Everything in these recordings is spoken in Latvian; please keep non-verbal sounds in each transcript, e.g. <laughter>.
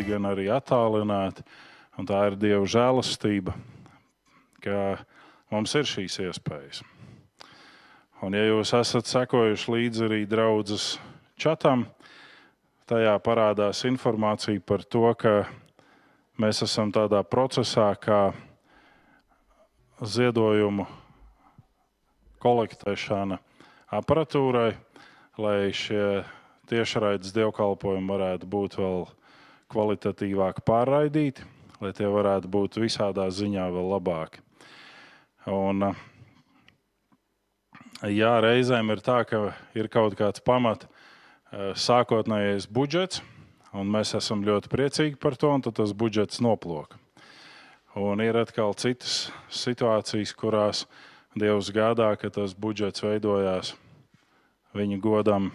tuvināti, gan arī attālināti. Un tā ir Dieva žēlastība, ka mums ir šīs iespējas. Un, ja jūs esat sekojuši līdzi arī draudzes čatam, tajā parādās informācija par to, ka mēs esam tādā procesā, kā ziedojumu kolektēšana aparatūrai, lai šie tiešraides dievkalpojumi varētu būt vēl kvalitatīvāk pārraidīti, lai tie varētu būt visādā ziņā vēl labāki. Un, jā, reizēm ir tā, ka ir kaut kāds pamat sākotnējais budžets, un mēs esam ļoti priecīgi par to, un tas budžets noplūka. Un ir atkal citas situācijas, kurās Dievs gādā, ka tas budžets veidojās viņa godam,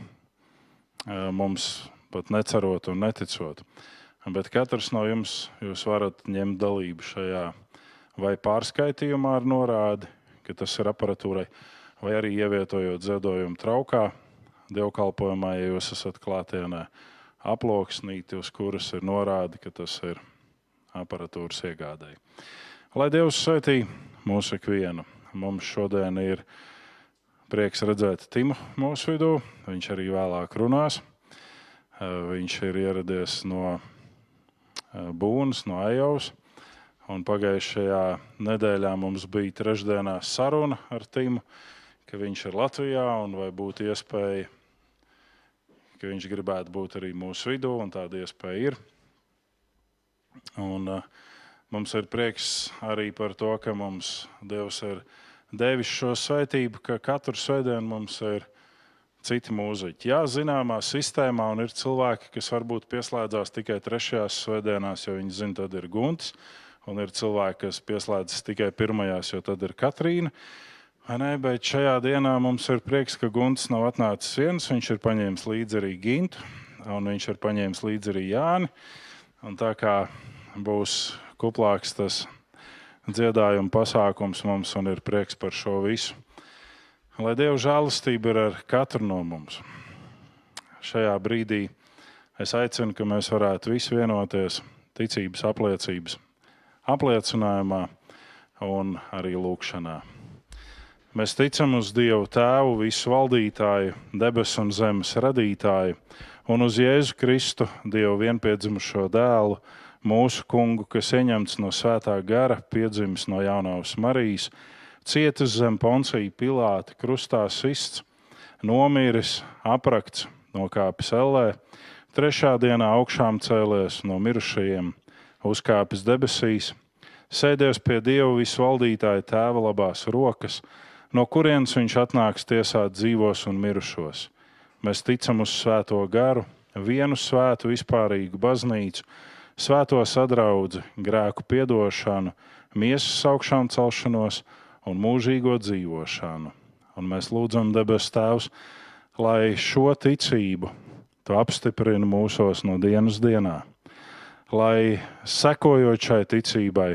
mums pat necerot un neticot. Bet katrs no jums varat ņemt dalību šajā vai pārskaitījumā ar norādi, ka tas ir aparatūrai, vai arī ievietojot ziedojumu traukā, dievkalpojumā, ja jūs esat klātienē, aploksnīti, uz kuras ir norāde, ka tas ir aparatūras iegādēji. Lai Dievs svētī mūsu ikvienu! Mums šodien ir prieks redzēt Timu mūsu vidū. Viņš arī vēlāk runās. Viņš ir ieradies no Būnas, no Ejovas. Un pagājušajā nedēļā mums bija trešdienā saruna ar Timu, ka viņš ir Latvijā un vai būtu iespēja, ka viņš gribētu būt arī mūsu vidū, un tāda iespēja ir. Un, uh, mums ir prieks arī par to, ka mums Dievs ir devis šo svētību, ka katru svētdienu mums ir citi mūziķi. Jā, zināmā sistēmā, ir cilvēki, kas varbūt pieslēdzās tikai trešajās svētdienās, jo viņi zina, tad ir gunts, un ir cilvēki, kas pieslēdzas tikai pirmajās, jo tad ir Katrīna. Ne, bet šajā dienā mums ir prieks, ka Gunts nav atnācis viens. Viņš ir paņēmis līdzi arī Gintu, un viņš ir paņēmis līdzi arī Jāni. Un tā kā būs kuplāks tas dziedājuma pasākums mums un ir prieks par šo visu. Lai Dieva žēlastība ir ar katru no mums. Šajā brīdī es aicinu, ka mēs varētu visi vienoties ticības apliecības apliecinājumā un arī lūkšanā. Mēs ticam uz Dievu Tēvu, visu valdītāju, debesu un zemes radītāju, un uz Jēzu Kristu, Dievu vienpiedzimušo dēlu, mūsu kungu, kas ieņemts no svētā gara, piedzimis no jaunās Marijas, cietis zem poncija Pilāta, krustā sists, nomiris, aprakts, nokāpis ellē, trešā dienā augšām cēlies no mirušajiem, uzkāpis debesīs, sēdies pie Dieva visvaldītāja tēva labās rokas, no kurienes viņš atnāks tiesāt dzīvos un mirušos. Mēs ticam uz svēto garu, vienu svētu vispārīgu baznīcu, svēto sadraudzi, grēku piedošanu, miesas augšām celšanos un mūžīgo dzīvošanu. Un mēs lūdzam debes Tēvs, lai šo ticību tu apstiprini mūsos no dienas dienā, lai sekojot šai ticībai,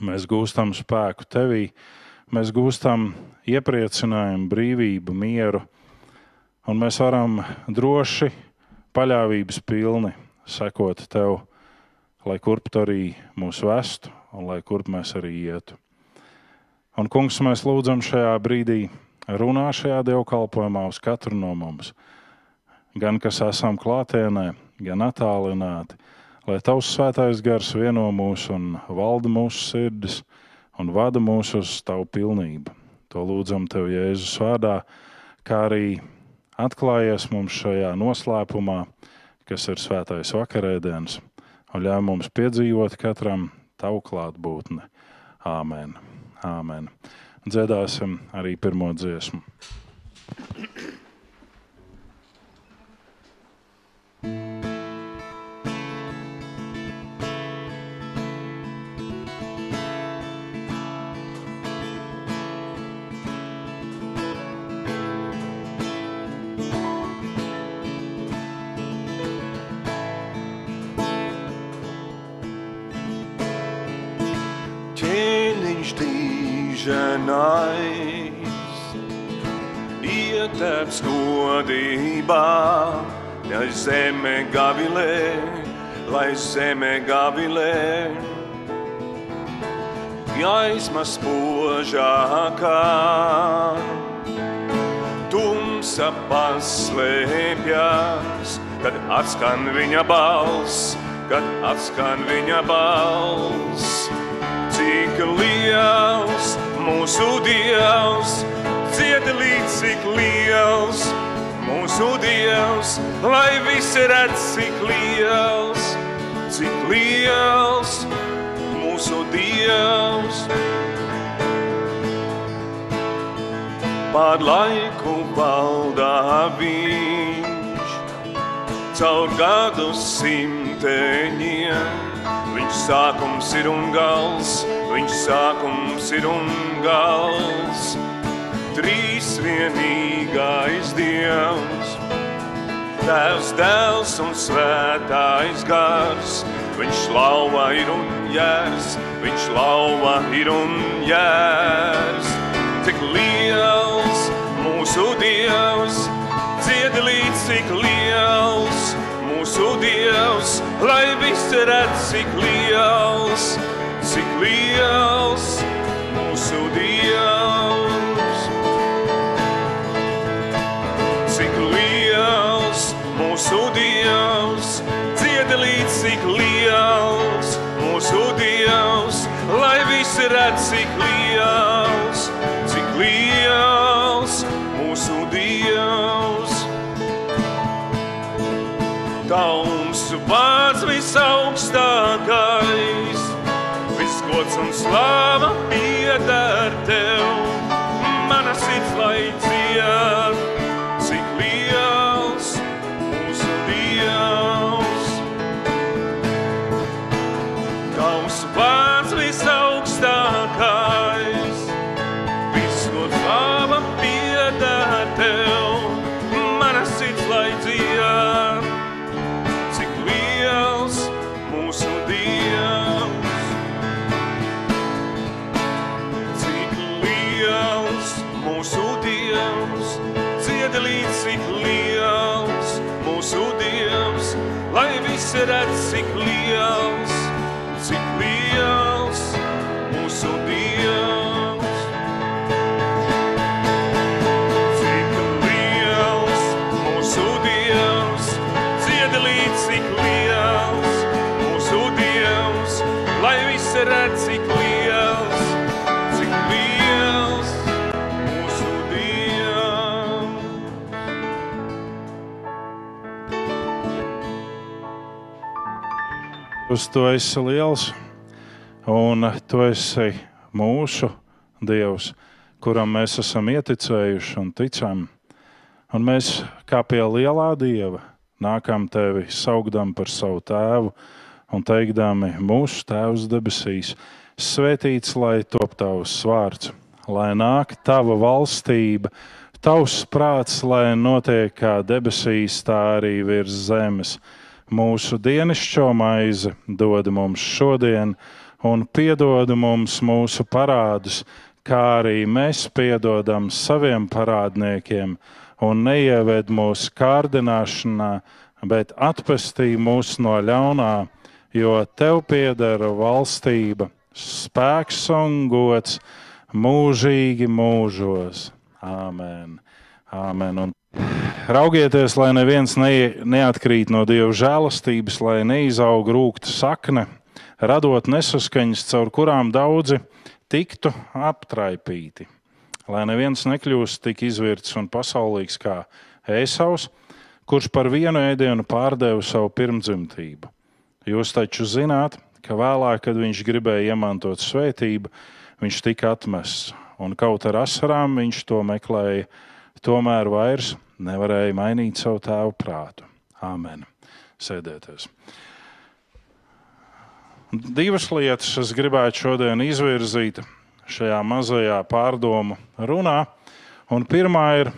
mēs gūstam spēku tevī, mēs gūstam iepriecinājumu, brīvību, mieru, un mēs varam droši, paļāvības pilni sekot tev lai kurp tur arī mūs vestu un lai kurp mēs arī ietu. Un, kungs, mēs lūdzam šajā brīdī runā šajā dievkalpojumā uz katru no mums. Gan kas esam klātienē, gan attālināti, lai tavs svētais gars vieno mūs un valda mūsu sirdis un vada mūs uz tavu pilnību. To lūdzam tev Jēzus vārdā, kā arī atklājies mums šajā noslēpumā, kas ir svētais vakarēdienas un ļauj mums piedzīvot katram tavu klātbūtni. Āmen. Āmen. Dziedāsim arī pirmo dziesmu. Lūgšanais, ietērps godībā, ja zeme gavilē, lai zeme gavilē. Gaisma spožākā, tumsa paslēpjas, kad atskan viņa balss, kad atskan viņa balss. Cik liels mūsu Dievs, cieta līdz cik liels mūsu Dievs, lai visi redz, cik liels, cik liels mūsu Dievs. Pār laiku valdā viņš, caur gadu simteņiem. Viņš sākums ir un gals, viņš sākums ir un gals. Trīs vienīgais Dievs, Tēvs, Dēls un Svētais Gars. Viņš lauva ir un jērs, viņš lauva ir un jērs. Cik liels mūsu Dievs, dziedi līdz cik liels mūsu Dievs, lai visi redz, cik liels, cik liels mūsu Dievs. Cik liels mūsu Dievs, dziedi līdz cik liels mūsu Dievs, lai visi redz, cik Tauns vārds visaugstākais, viss gods un slāva pieder tev. Uz to esi liels, un tu esi mūsu Dievs, kuram mēs esam ieticējuši un ticam. Un mēs, kā pie lielā Dieva, nākam tevi saugdam par savu tēvu un teikdami, mūsu Tēvs debesīs, svētīts lai top tavs vārds, lai nāk tava valstība, tavs prāts, lai notiek kā debesīs, tā arī virs zemes. Mūsu dienascho maizi dod mums šodien, un piedod mums mūsu parādus, kā arī mēs piedodam saviem parādniekiem, un neieved mūsu kārdināšanā, bet atpestī mūs no ļaunā, jo tev pieder valstība, spēks un gods mūžīgi mūžos. Āmen! Āmen. Un raugieties, lai neviens ne, neatkrīt no Dieva žēlastības, lai neizaug rūkta sakne, radot nesaskaņas, caur kurām daudzi tiktu aptraipīti. Lai neviens nekļūst tik izvirts un pasaulīgs kā Ēsaus, kurš par vienu ēdienu pārdeva savu pirmdzimtību. Jūs taču zināt, ka vēlāk, kad viņš gribēja iemantot svētību, viņš tika atmests, un kaut ar asarām viņš to meklēja, tomēr vairs nevarēja mainīt savu tēvu prātu. Āmen. Sēdieties. Divas lietas es gribētu šodien izvirzīt šajā mazajā pārdomu runā. Un pirmā ir,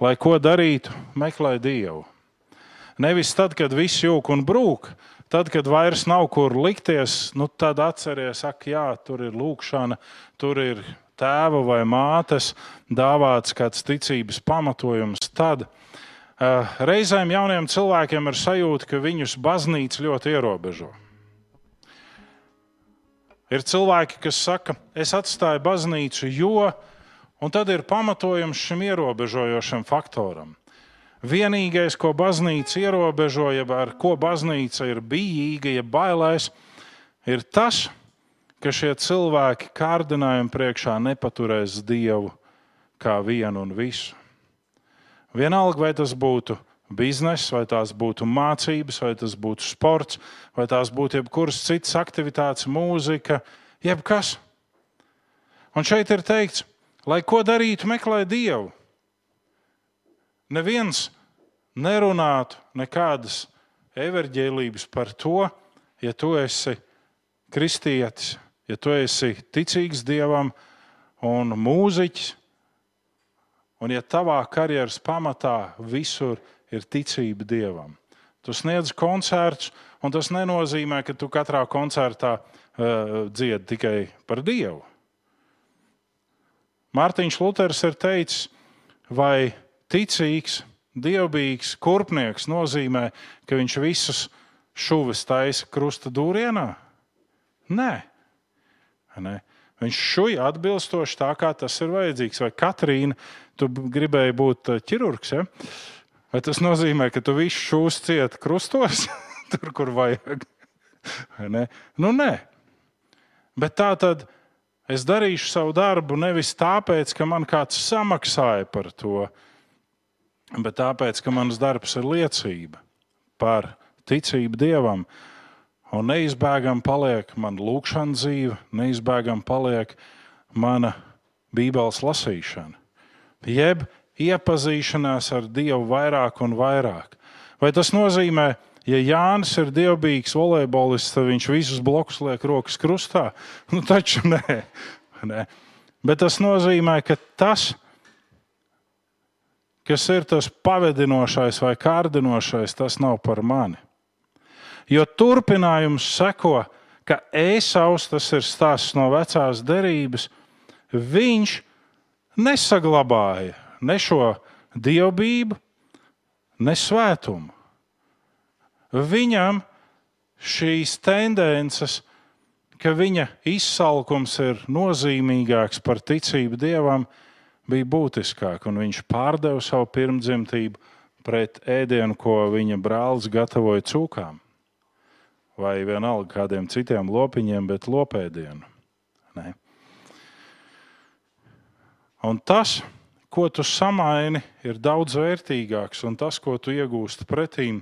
lai ko darītu, meklē Dievu. Nevis tad, kad viss jūg un brūk, tad, kad vairs nav kur likties, nu, tad atcerieties, ak, jā, tur ir lūkšana, tur ir tēva vai mātes dāvāts kāds ticības pamatojums. Tad Eh, reizēm jauniem cilvēkiem ir sajūta, ka viņus baznīca ļoti ierobežo. Ir cilvēki, kas saka, es atstāju baznīcu, jo, un tad ir pamatojums šim ierobežojošam faktoram. Vienīgais, ko baznīca ierobežo, jeb ar ko baznīca ir bijīga, ja bailēs, ir tas, ka šie cilvēki kārdinājumi priekšā nepaturēs Dievu kā vienu un visu. Vienalga, vai tas būtu bizness, vai tās būtu mācības, vai tas būtu sports, vai tās būtu jebkuras citas aktivitātes, mūzika, jebkas. Un šeit ir teikts, lai ko darītu, meklē Dievu neviens nerunātu nekādas everģēlības par to, ja tu esi kristietis, ja tu esi ticīgs dievam un mūziķis, un ja tavā karjeras pamatā visur ir ticība dievam. Tu sniedz koncertus, un tas nenozīmē, ka tu katrā koncertā uh, dziedi tikai par dievu. Mārtiņš Luters ir teicis, vai ticīgs, dievbijīgs kurpnieks nozīmē, ka viņš visus šuvis taisa krusta dūrienā? Nē. Nē. Viņš šuja atbilstoši tā, kā tas ir vajadzīgs. Vai Katrīna, tu gribēji būt uh, ķirurgs? Ja? Vai tas nozīmē, ka tu visu šūs cieti krustos, <laughs> tur, kur vajag? Ne? Nu, nē. Bet tā tad es darīšu savu darbu nevis tāpēc, ka man kāds samaksāja par to, bet tāpēc, ka mans darbs ir liecība par ticību Dievam. Un neizbēgami paliek mana lūkšana dzīve, neizbēgami paliek mana Bībeles lasīšana. Jeb iepazīšanās ar Dievu vairāk un vairāk. Vai tas nozīmē, ja Jānis ir dievbijīgs volejbolists, tad viņš visus blokus liek rokas krustā? Nu, taču nē. nē. Bet tas nozīmē, ka tas kas ir tas pavedinošais vai kārdinošais, tas nav par mani. Jo turpinājums seko, ka Ēsaus, tas ir stāsts no vecās derības, viņš nesaglabāja ne šo dievbijību, ne svētumu. Viņam šīs tendences, ka viņa izsalkums ir nozīmīgāks par ticību dievam, bija būtiskāk, un viņš pārdeva savu pirmdzimtību pret ēdienu, ko viņa brālis gatavoja cūkām. Vai vienalga kādiem citiem lopiņiem, bet lopēdienu. Ne. Un tas, ko tu samaini, ir daudz vērtīgāks, un tas, ko tu iegūsti pretīm,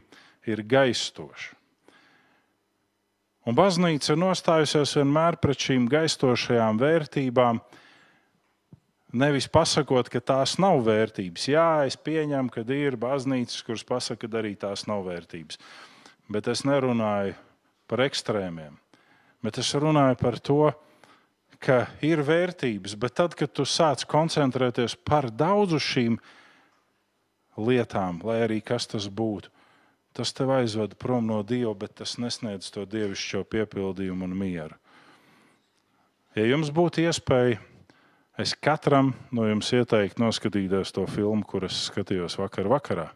ir gaistošs. Un baznīca ir nostājusies vienmēr pret šīm gaistošajām vērtībām, Nevis pasakot, ka tās nav vērtības. Jā, es pieņemu, ka ir baznīcas, kuras pasaka, ka arī tās nav vērtības. Bet es nerunāju par ekstrēmiem. Bet es runāju par to, ka ir vērtības. Bet tad, kad tu sāc koncentrēties par daudzu šīm lietām, lai arī kas tas būtu, tas tev aizved prom no Dieva, bet tas nesniedz to dievišķo piepildījumu un mieru. Ja jums būtu iespēja Es katram no jums ieteiktu noskatīties to filmu, kuras skatījos vakar vakarā.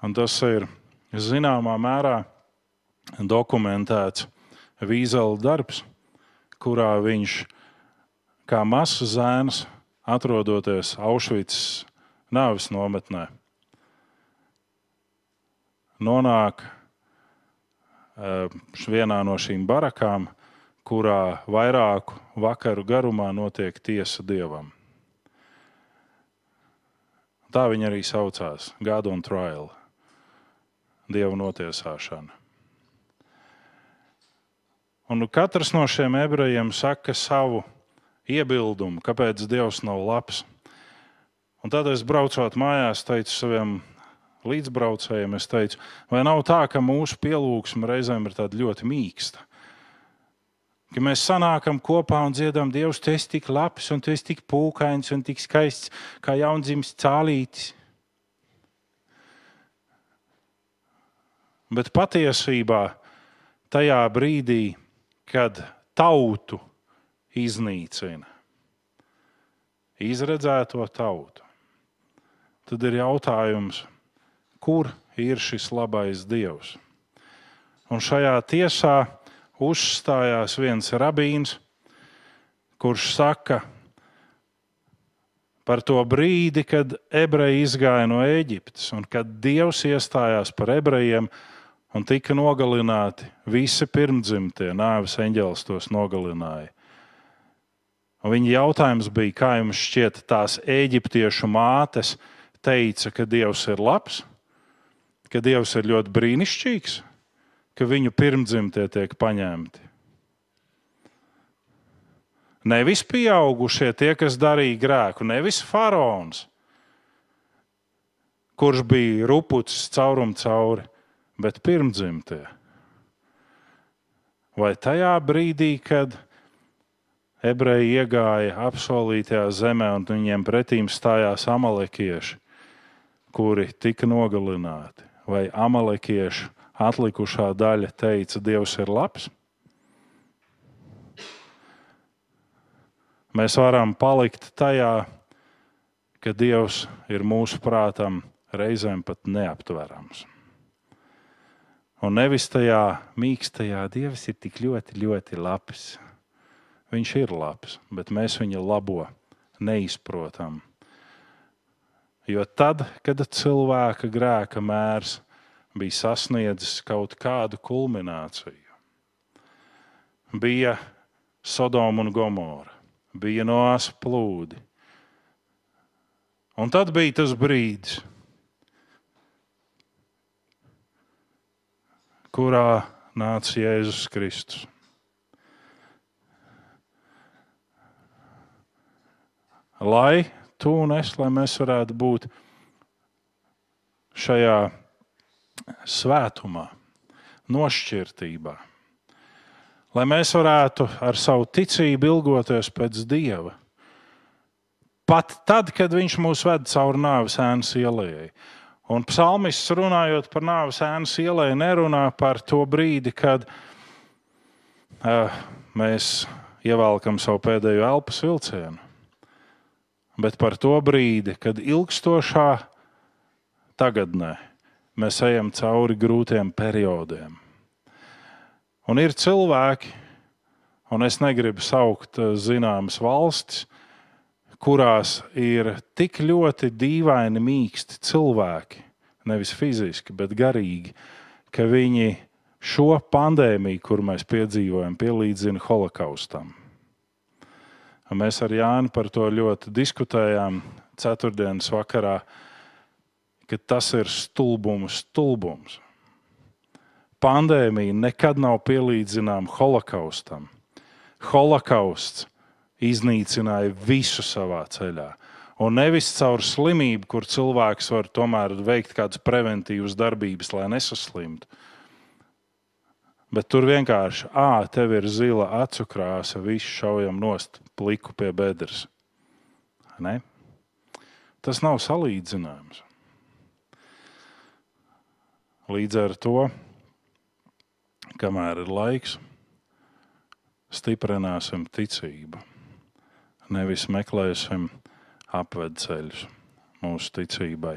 Un tas ir zināmā mērā dokumentēts Vīzela darbs, kurā viņš kā mazs zēns, atrodoties Auschwitz nāves nometnē, nonāk eh, vienā no šīm barakām, kurā vairāku vakaru garumā notiek tiesa dievam. Tā viņa arī saucās - God on Trial, Dieva notiesāšana. Un katrs no šiem ebrejiem saka savu iebildumu, kāpēc Dievs nav labs. Un tad es braucot mājās, teicu saviem līdzbraucējiem, teicu, vai nav tā, ka mūsu pielūgsme reizēm ir ļoti mīksta ka mēs sanākam kopā un dziedam, Dievs, tu esi tik labs un tu esi tik pūkains un tik skaists kā jaundzimis cālītis. Bet patiesībā tajā brīdī, kad tautu iznīcina, izredzēto tautu, tad ir jautājums, kur ir šis labais Dievs? Un šajā tiesā uzstājās viens rabīns, kurš saka par to brīdi, kad ebreji izgāja no Eģiptes un kad Dievs iestājās par ebrejiem un tika nogalināti visi pirmdzimtie, nāves eņģēlis tos nogalināja. Un viņa jautājums bija, kā jums šķiet, tās eģiptiešu mātes teica, ka Dievs ir labs, ka Dievs ir ļoti brīnišķīgs, ka viņu pirmdzimtie tiek paņemti. Nevis pieaugušie, tie, kas darīja grēku, nevis faraons, kurš bija rupucis caurum cauri, bet pirmdzimtie. Vai tajā brīdī, kad ebreji iegāja apsolītajā zemē un viņiem pretīm stājās amalekieši, kuri tika nogalināti, vai amalekiešu atlikušā daļa teica, Dievs ir labs? Mēs varam palikt tajā, ka Dievs ir mūsu prātam reizēm pat neaptverams. Un nevis tajā mīkstajā Dievs ir tik ļoti, ļoti labs. Viņš ir labs, bet mēs viņa labo neizprotam. Jo tad, kad cilvēka grēka mērs bija sasniedzis kaut kādu kulmināciju, bija Sodoma un Gomora, bija noās plūdi. Un tad bija tas brīdis, kurā nāca Jēzus Kristus. Lai tu un es, lai mēs varētu būt šajā svētumā, nošķirtībā, lai mēs varētu ar savu ticību ilgoties pēc Dieva. Pat tad, kad Viņš mūs ved cauri nāves ēnas ielai. Un psalmists runājot par nāves ēnas ielai, nerunā par to brīdi, kad uh, mēs ievelkam savu pēdējo elpas vilcienu, bet par to brīdi, kad ilgstošā tagadnē mēs ejam cauri grūtiem periodiem. Un ir cilvēki, un es negribu saukt zināmas valstis, kurās ir tik ļoti dīvaini, mīksti cilvēki, nevis fiziski, bet garīgi, ka viņi šo pandēmiju, kur mēs piedzīvojam, pielīdzina holokaustam. Mēs ar Jāni par to ļoti diskutējām ceturtdienas vakarā, ka tas ir stulbums, stulbums. Pandēmija nekad nav pielīdzināma holokaustam. Holokausts iznīcināja visu savā ceļā. Un nevis caur slimību, kur cilvēks var tomēr veikt kādas preventīvas darbības, lai nesaslimtu. Bet tur vienkārši, ah, tev ir zila acu krāsa, viss šaujam nost pliku pie bedres. Ne? Tas nav salīdzināms. Līdz ar to, kamēr ir laiks, stiprināsim ticību nevis meklēsim apvedceļus mūsu ticībai.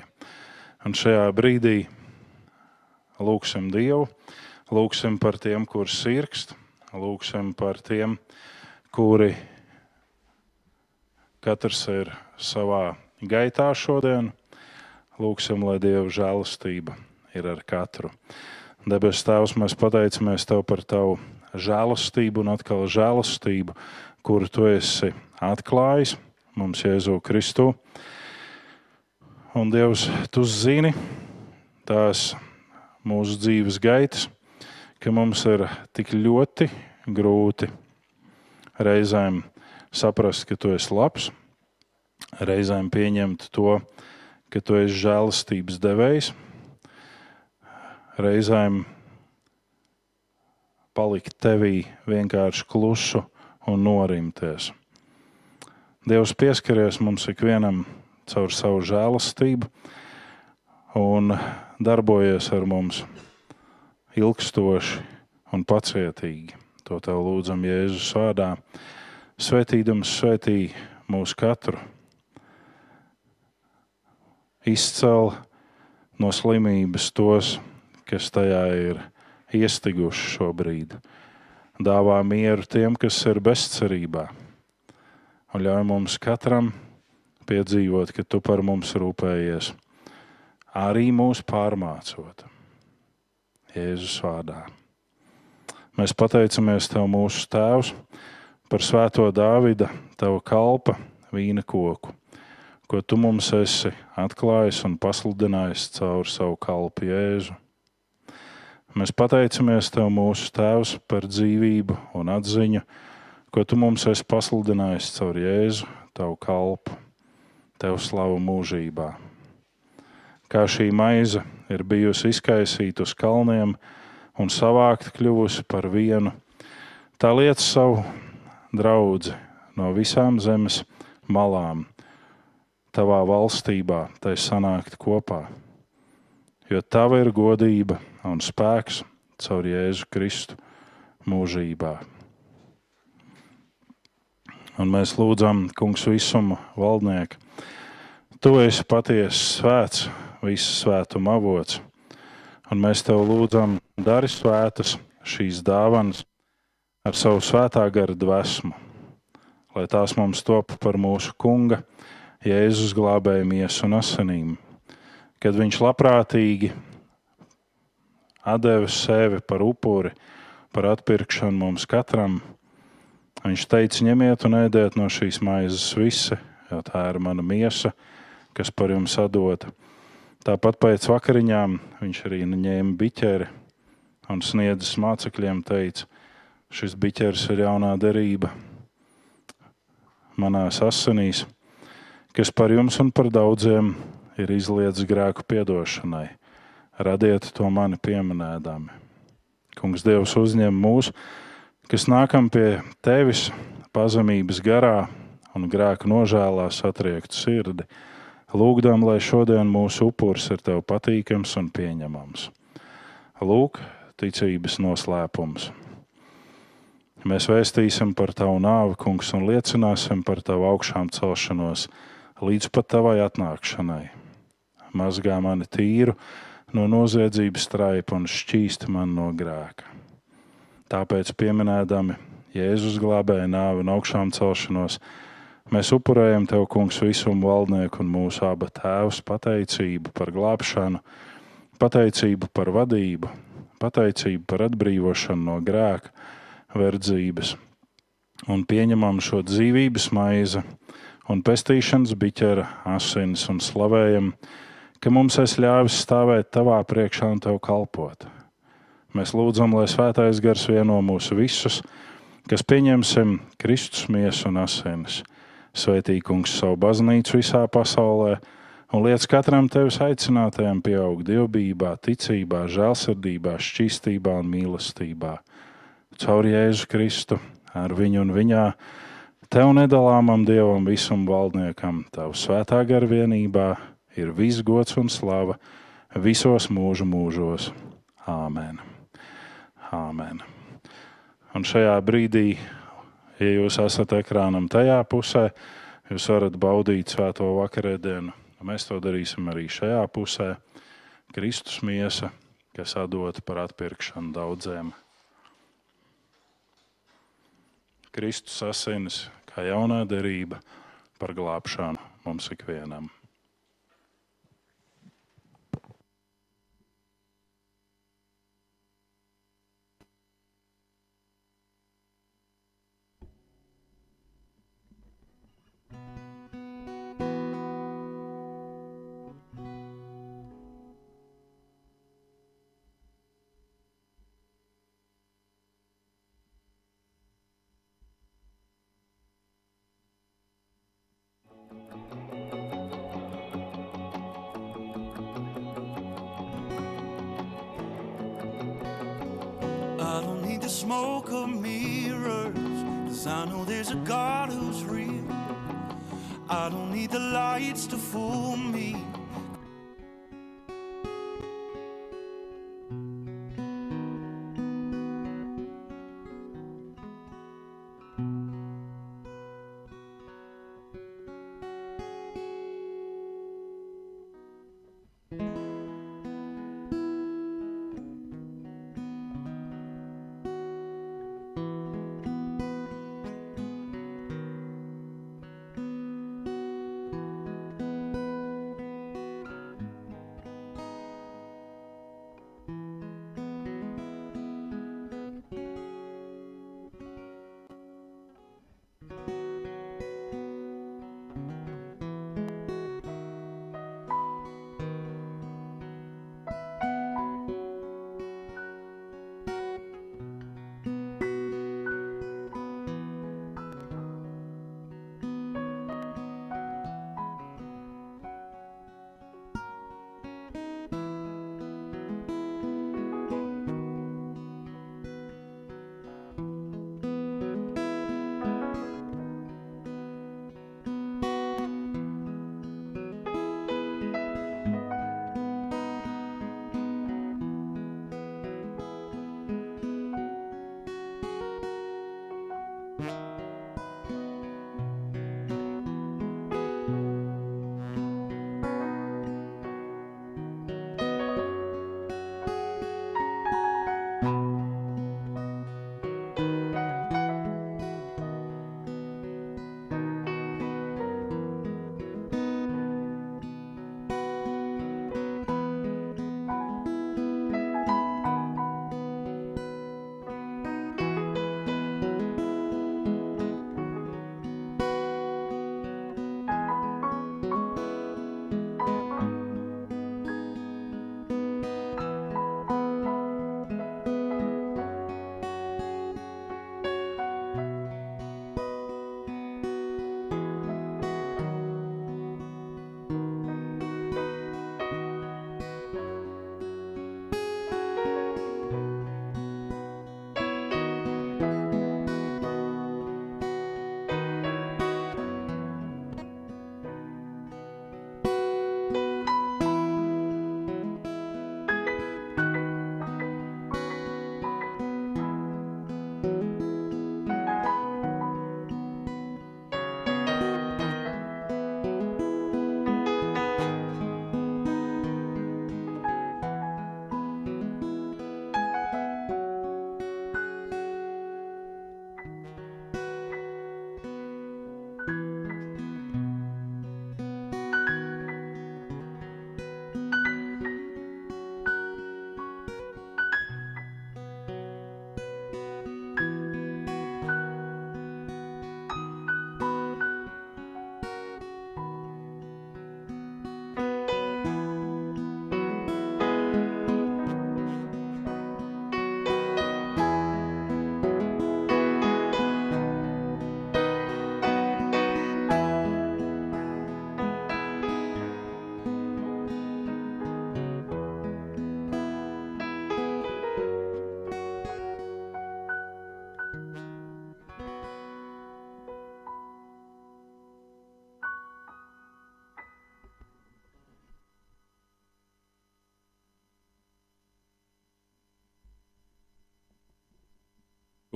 Un šajā brīdī lūgsim Dievu, lūgsim par tiem, kurus sirkst, lūgsim par tiem, kuri katrs ir savā gaitā šodien. Lūksim, lai Dieva žēlastība ir ar katru. Debes Tēvs, mēs pateicamies Tev par Tavu žēlastību un atkal žēlastību, kuru Tu esi atklājis mums Jēzu Kristu. Un Dievs, tu zini tās mūsu dzīves gaitas, ka mums ir tik ļoti grūti reizēm saprast, ka tu esi labs, reizēm pieņemt to, ka tu esi žēlastības devējs, reizēm palikt tevī vienkārši klusu un norimties. Dievs pieskaries mums ikvienam caur savu žēlastību un darbojies ar mums ilgstoši un pacietīgi. To tev lūdzam Jēzus vārdā. Svētīdams svētī mūsu katru. izcel no slimības tos, kas tajā ir iestiguši šobrīd. Dāvā mieru tiem, kas ir bezcerībā, un ļauj mums katram piedzīvot, ka tu par mums rūpējies, arī mūs pārmācot. Jēzus vārdā. Mēs pateicamies Tev, mūsu Tēvs, par Svēto Dāvida, Tava kalpa vīna koku ko tu mums esi atklājis un pasludinājis caur savu kalpu Jēzu. Mēs pateicamies Tev, mūsu Tēvs, par dzīvību un atziņu, ko Tu mums esi pasludinājis caur Jēzu, Tavu kalpu, Tev slavu mūžībā. Kā šī maize ir bijusi izkaisīta uz kalniem un savākta kļuvusi par vienu, tā lieta savu draugu no visām zemes malām tavā valstībā, tai sanākt kopā. Jo tava ir godība un spēks caur Jēzu Kristu mūžībā. Un mēs lūdzam, Kungs, visuma valdnieku. Tu esi patiesi svēts, visas svētuma avots. Un mēs tev lūdzam, dari svētas šīs dāvanas ar savu svētā gara dvēsmu, lai tās mums top par mūsu kunga Jēzus glābēja miesu un asinīm, kad viņš labprātīgi deva sevi par upuri, par atpirkšanu mums katram. Viņš teica, ņemiet un ēdiet no šīs maizes visi, jo tā ir mana miesa, kas par jums atdota. Tāpat pēc vakariņām viņš arī ņēma biķeri un sniedzis mācekļiem, teica, šis biķeris ir jaunā derība manās asinīs kas par jums un par daudziem ir izliets grēku piedošanai. Radiet to mani pieminēdami. Kungs, Dievs, uzņem mūs, kas nākam pie tevis pazemības garā un grēku nožēlā satriektu sirdi. Lūgdam, lai šodien mūsu upuris ir tev patīkams un pieņemams. Lūk, ticības noslēpums. Mēs vēstīsim par tavu nāvi, kungs, un liecināsim par tavu augšām celšanos līdz pat tavai atnākšanai. Mazgā mani tīru no noziedzības straipa un šķīst man no grēka. Tāpēc, pieminēdami Jēzus glābēja nāvi un augšām celšanos, mēs upurējam Tev, Kungs, visumu valdnieku un mūsu abu tēvus pateicību par glābšanu, pateicību par vadību, pateicību par atbrīvošanu no grēka, verdzības un pieņemam šo dzīvības maizi un pestīšanas biķera asins un slavējam, ka mums es ļāvis stāvēt tavā priekšā un tev kalpot. Mēs lūdzam, lai svētais gars vieno mūs visus, kas pieņemsim Kristus miesu un asinis. Svētīgums savu baznīcu visā pasaulē un liec katram tevis aicinātajam pieaugt dievbijā, ticībā, žēlsirdībā, šķīstībā un mīlestībā. Caur Jēzu Kristu, ar viņu un viņā Tev nedalāmam Dievam, visam valdniekam, Tavu svētā gara vienībā ir viss gods un slava visos mūžu mūžos. Āmen. Āmen. Un šajā brīdī, ja jūs esat ekrānam tajā pusē, jūs varat baudīt svēto vakarēdienu. Mēs to darīsim arī šajā pusē. Kristus miesa, kas atdota par atpirkšanu daudziem. Kristus asinis, kā jaunā derība par glābšanu mums ikvienam. Smoke of mirrors. Cause I know there's a God who's real. I don't need the lights to fool me.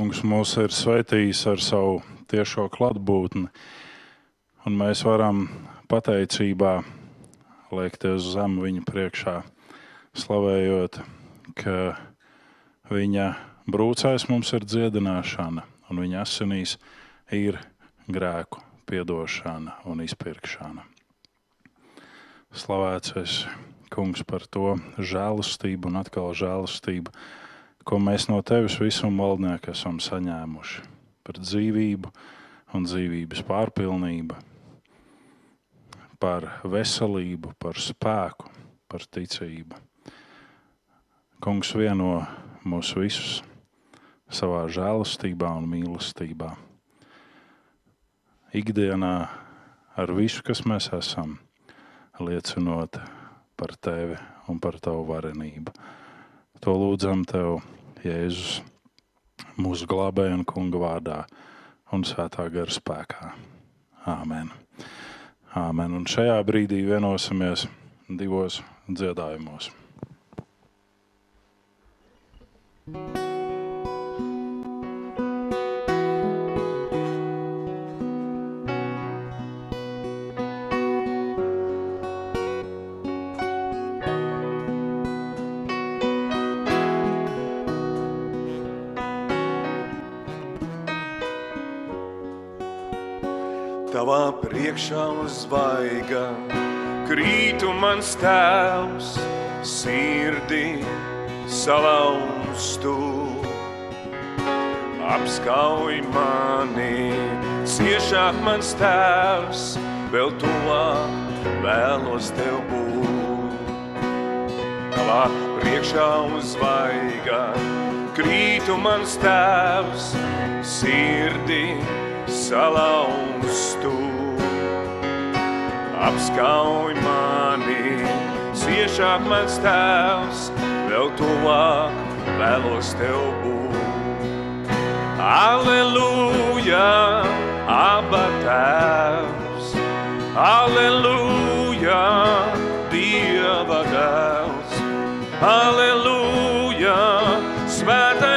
Kungs mūs ir sveitījis ar savu tiešo klātbūtni, un mēs varam pateicībā liekties uz zemu viņa priekšā, slavējot, ka viņa brūcēs mums ir dziedināšana, un viņa asinīs ir grēku piedošana un izpirkšana. Slavēts esi, kungs, par to žēlastību un atkal žēlastību, ko mēs no tevis visu valdnieku esam saņēmuši. Par dzīvību un dzīvības pārpilnību, par veselību, par spēku, par ticību. Kungs vieno mūs visus savā žēlastībā un mīlestībā. Ikdienā ar visu, kas mēs esam, liecinot par tevi un par tavu varenību. To lūdzam tev, Jēzus, mūsu glābēja un kunga vārdā un svētā gara spēkā. Āmen. Āmen. Un šajā brīdī vienosimies divos dziedājumos. thank you tavā priekšā uzvaiga, krītu mans tēvs, sirdī salauztu. Apskauj mani, ciešāk mans tēvs, vēl tuvāk vēlos tev būt. Tavā priekšā uzvaiga, krītu mans tēvs, sirdī salauztu. Apskauj mani, ciešāk mans tēvs, vēl tuvāk vēlos tev būt. Aleluja, abā tēvs, aleluja, Dieva dēls, aleluja, svētais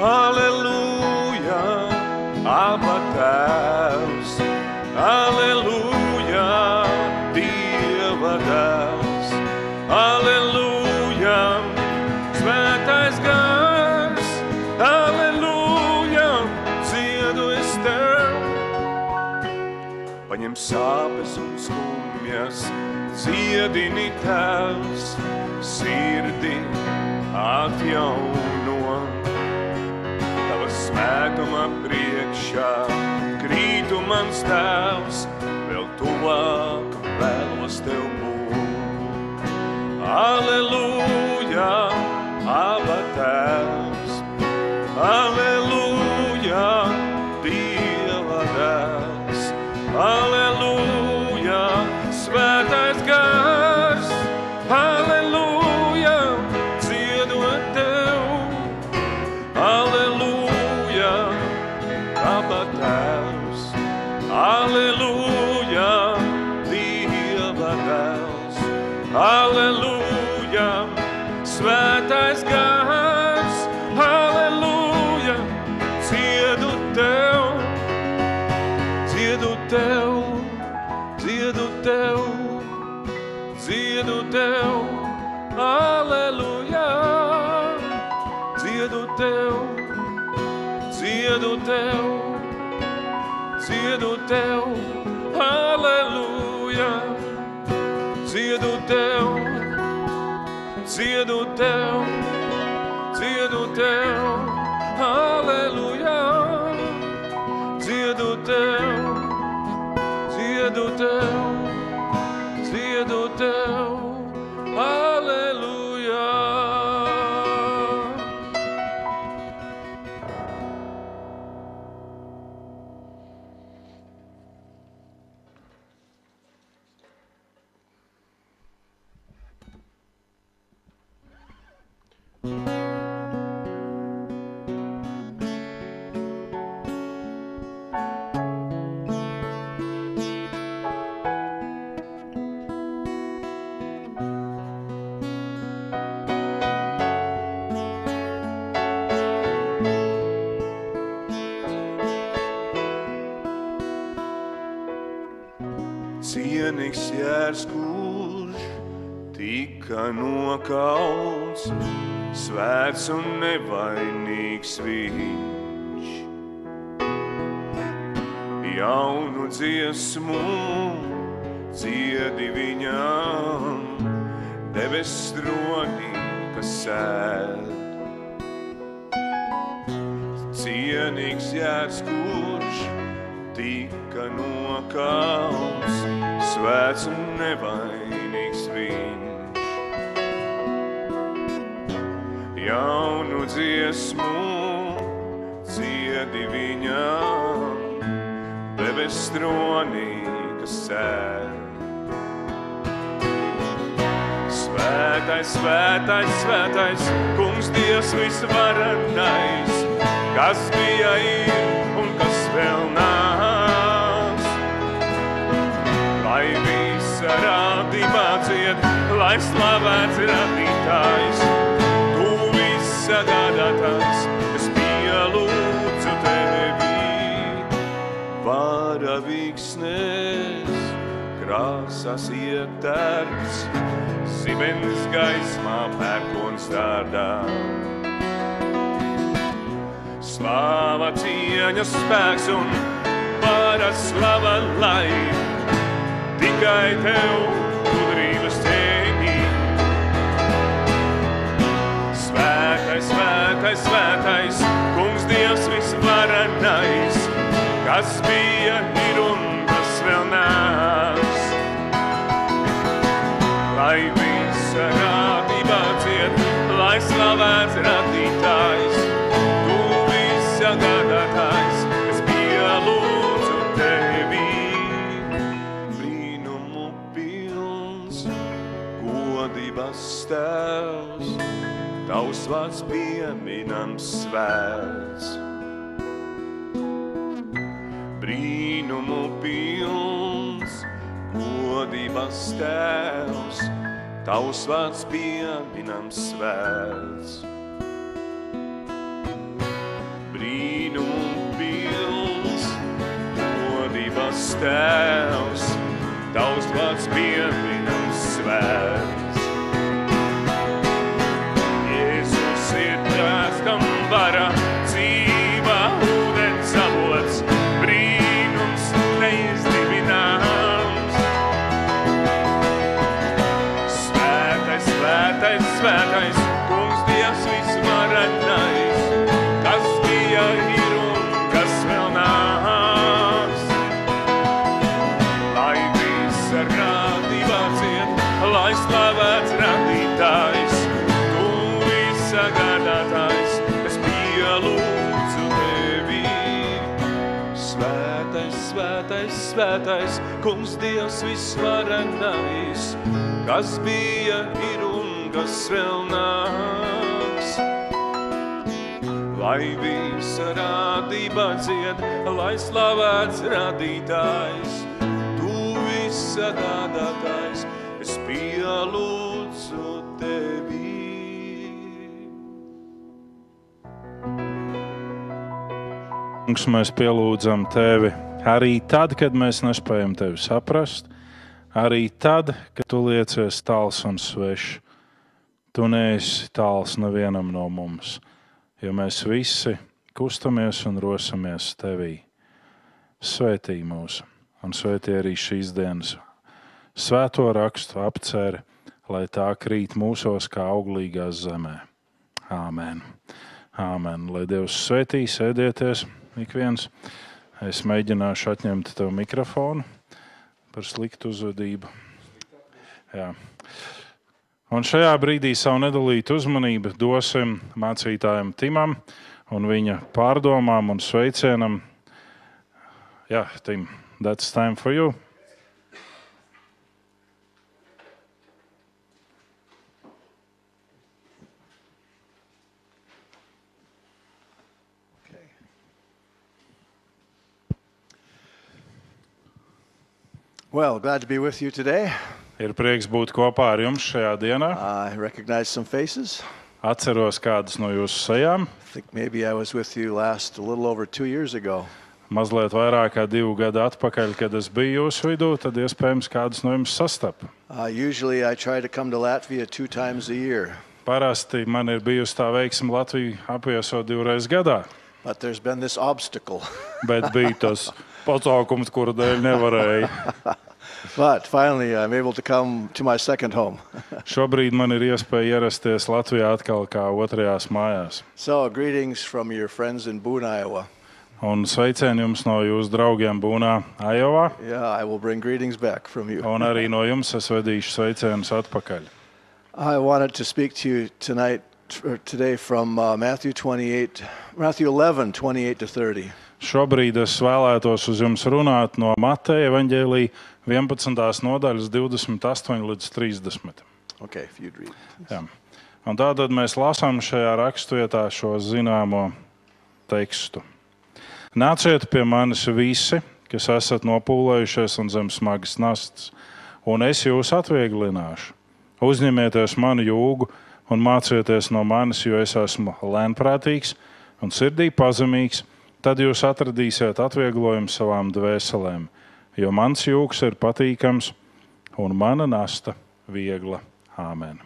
Aleluja, Abba Tēvs, Aleluja, Dieva Dēls, Aleluja, Svētais Gars, Aleluja, dziedu es Tev. Paņem sāpes un skumjas, dziedini Tēvs, sirdi atjauno svētuma priekšā. Krītu mans tēvs, vēl tuvāk vēlos tev būt. Aleluja, aba tēvs, aleluja, dziedu tev, aleluja, dziedu tev, dziedu tev, dziedu tev, aleluja, dziedu tev, dziedu tev, svētais, kungs Dievs visvarenais, kas bija ir un kas vēl nāks. Lai visa radība dzied, lai slavēts radītājs, tu visa gādātājs, es pielūdzu tevi. Vara viksnes, krāsas ietērts, zibens gaismā pērkons tādā. Slāva cieņa spēks un paraslava lai tikai tev gudrības ceļī. Svētais, svētais, svētais, kungs Dievs visvarenais, kas bija ir un kas vēl nāks. Vārds pieminams svēts. Brīnumu pilns, godības tēvs, tavs vārds pieminams svēts. Brīnumu pilns, godības tēvs, tavs vārds pieminams svēts. Svētais, kungs Dievs visvarenais, kas bija, ir un kas vēl nāks. Lai visa radība dzied, lai slavēts radītājs, tu visa gādātājs, es pielūdzu tevi. Kungs, mēs pielūdzam tevi arī tad, kad mēs nespējam tevi saprast, arī tad, kad tu liecies tāls un svešs. Tu neesi tāls nevienam no mums, jo mēs visi kustamies un rosamies tevī. Svētī mūs un svētī arī šīs dienas svēto rakstu apceri, lai tā krīt mūsos kā auglīgā zemē. Āmen. Āmen. Lai Dievs svētī, sēdieties ik viens. Es mēģināšu atņemt tev mikrofonu par sliktu uzvedību. Jā. Un šajā brīdī savu nedalītu uzmanību dosim mācītājam Timam un viņa pārdomām un sveicienam. Jā, Tim, that's time for you. Well, glad to be with you today. Ir prieks būt kopā ar jums šajā dienā. I recognize some faces. Atceros kādus no jūsu sejām. I think maybe I was with you last a little over two years ago. mazliet vairāk kā divu gadu atpakaļ, kad es biju jūsu vidū, tad iespējams kādus no jums sastapu. Uh, usually I try to come to Latvia two times a year, Parasti man ir bijusi tā veiksme Latviju apviesot divreiz gadā, but there's been this obstacle. bet <laughs> bija tas pasākums, kuru dēļ nevarēja. <laughs> but finally, I'm able to come to my second home. <laughs> Šobrīd man ir iespēja ierasties Latvijā atkal kā otrajās mājās. so, greetings from your friends in Boone, Iowa. Un sveicienu jums no jūsu draugiem Būnā, Ajovā. Yeah, I will bring greetings back from you. Un arī <laughs> no jums es vedīšu sveicienus atpakaļ. I wanted to speak to you tonight, or today, from uh, Matthew 28, Matthew 11, 28 to 30. Šobrīd es vēlētos uz jums runāt no Mateja evaņģēlīja 11. nodaļas 28 līdz 30. Okay. Jā. Un tātad mēs lasām šajā raksturvietā šo zināmo tekstu. Nāciet pie manis visi, kas esat nopūlējušies un zem smagas nastas, un es jūs atvieglināšu. Uzņemieties manu jūgu un mācieties no manis, jo es esmu lēnprātīgs un sirdī pazemīgs. Tad jūs atradīsiet atvieglojumu savām dvēselēm, jo mans jūgs ir patīkams un mana nasta viegla. Āmen.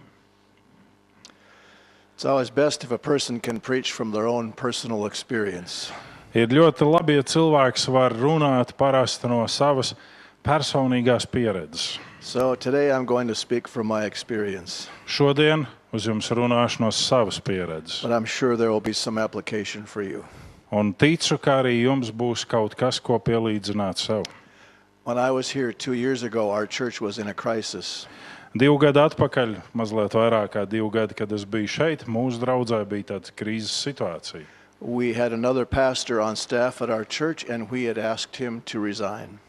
It's always best if a person can preach from their own personal experience. Ir ļoti labi, ja cilvēks var runāt parasti no savas personīgās pieredzes. So today I'm going to speak from my experience, Šodien uz jums runāšu no savas pieredzes. but I'm sure there will be some application for you. Un ticu, ka arī jums būs kaut kas, ko pielīdzināt sev. When I was here two years ago, our church was in a crisis. Divu gadu atpakaļ, mazliet vairāk kā divu gadu, kad es biju šeit, mūsu draudzē bija tāda krīzes situācija. We had another pastor on staff at our church, and we had asked him to resign.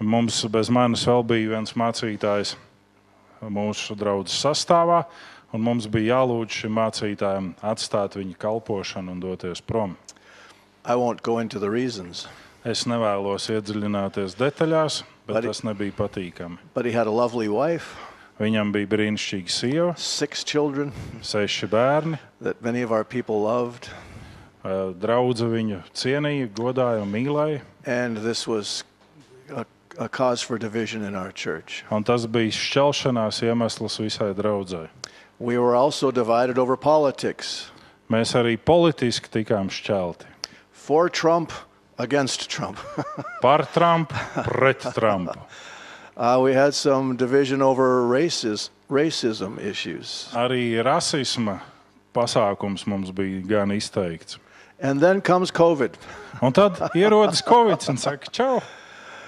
Mums bez manis vēl bija viens mācītājs mūsu draudzes sastāvā, un mums bija jālūdz šim mācītājam atstāt viņa kalpošanu un doties prom. I won't go into the reasons, Es nevēlos iedziļināties detaļās, bet Arī- tas nebija patīkami. but he had a lovely wife, Viņam bija brīnišķīga sieva, six children seši bērni. that many of our people loved, Draudzene viņu cienīja, godāja un mīlēja. and this was a, a cause for division in our church. Un tas bija šķelšanās iemesls visai draudzēji. We were also divided over politics Mēs arī politiski tikām šķelti. For Trump, against Trump. <laughs> Par Trumpu, pret Trumpu. <laughs> uh, we had some division over races, racism issues. Arī rasisma pasākums mums bija gan izteikts. And then comes COVID. Un tad ierodas Covid un saka, čau,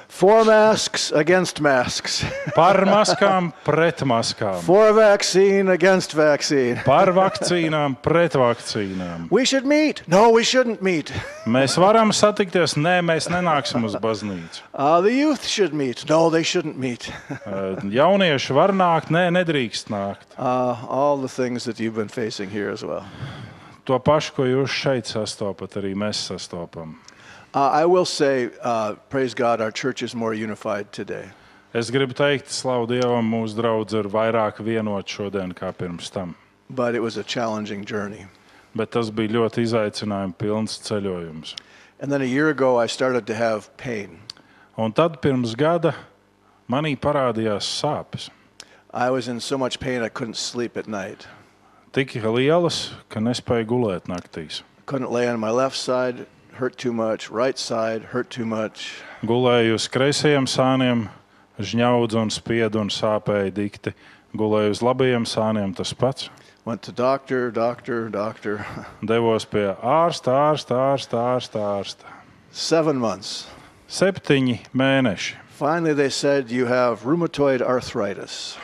For masks against masks. <laughs> par maskām, pret maskām, For vaccine against vaccine. <laughs> par vakcīnām, pret vakcīnām. We should meet. No, we shouldn't meet. <laughs> Mēs varam satikties, nē, mēs nenāksim uz baznīcu. Uh, the youth should meet. No, they shouldn't meet. Uh, Jaunieši var nākt, nē, nedrīkst nākt. Uh, all the things that you've been facing here as well. To pašu, ko jūs šeit sastopat, arī mēs sastopam. Uh, I will say, uh, praise God, our church is more unified today. Es gribu teikt, slavu Dievam, mūsu draugs ir vairāk vienot šodien kā pirms tam. But it was a challenging journey. Bet tas bija ļoti izaicinājums pilns ceļojums. And then a year ago, I started to have pain. Un tad pirms gada manī parādījās sāpes. I was in so much pain I couldn't sleep at night. Tik lielas, ka nespēju gulēt naktīs. Couldn't lay on my left side, hurt too much. Right side, hurt too much. Gulēju uz kreisajiem sāniem, žņaudzu un spiedu un sāpēju dikti. Gulēju uz labajiem sāniem tas pats. Went to doctor, doctor, doctor. <laughs> Devos pie ārsta, ārsta, ārsta, ārsta. ārsta. Seven months. Septiņi mēneši. Finally, they said, You have rheumatoid arthritis.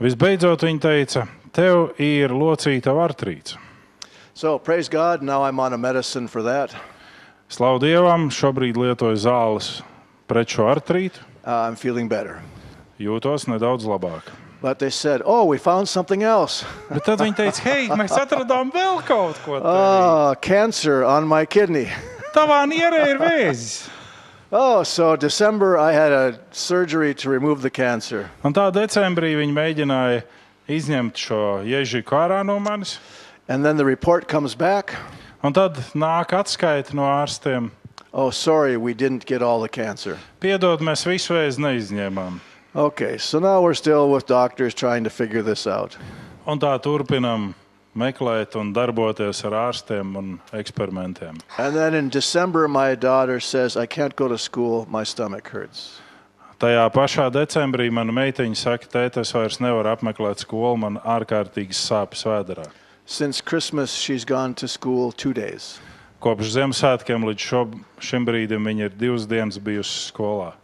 Visbeidzot, viņi teica, tev ir locīta artrīts. So, praise God, now I'm on a medicine for that. Slavu Dievam, šobrīd lietoju zāles pret šo artrītu. Uh, I'm feeling better. Jūtos nedaudz labāk. But they said, Oh, we found something else. Bet tad viņi teica, hei, mēs atradām vēl kaut ko <laughs> tādu. Oh, cancer on my kidney. Tavā nierē ir vēzis. <laughs> Oh, so December I had a surgery to remove the cancer. Un tā decembrī viņi mēģināja izņemt šo iežiku ārā no manis. And then the report comes back. Un tad nāk atskaita no ārstiem. Oh, sorry, we didn't get all the cancer. Piedod, mēs visu vēzi neizņēmām. Okay, so now we're still with doctors trying to figure this out. Un tā turpinam meklēt un darboties ar ārstiem un eksperimentiem. And then in December, my daughter says, I can't go to school, my stomach hurts. Tajā pašā decembrī mana meitiņa saka, tēta, es vairs nevaru apmeklēt skolu, man ārkārtīgas sāpes vēderā. Since Christmas, she's gone to school two days. Kopš Ziemassvētkiem līdz šo, šim brīdim viņa ir divas dienas bijusi skolā.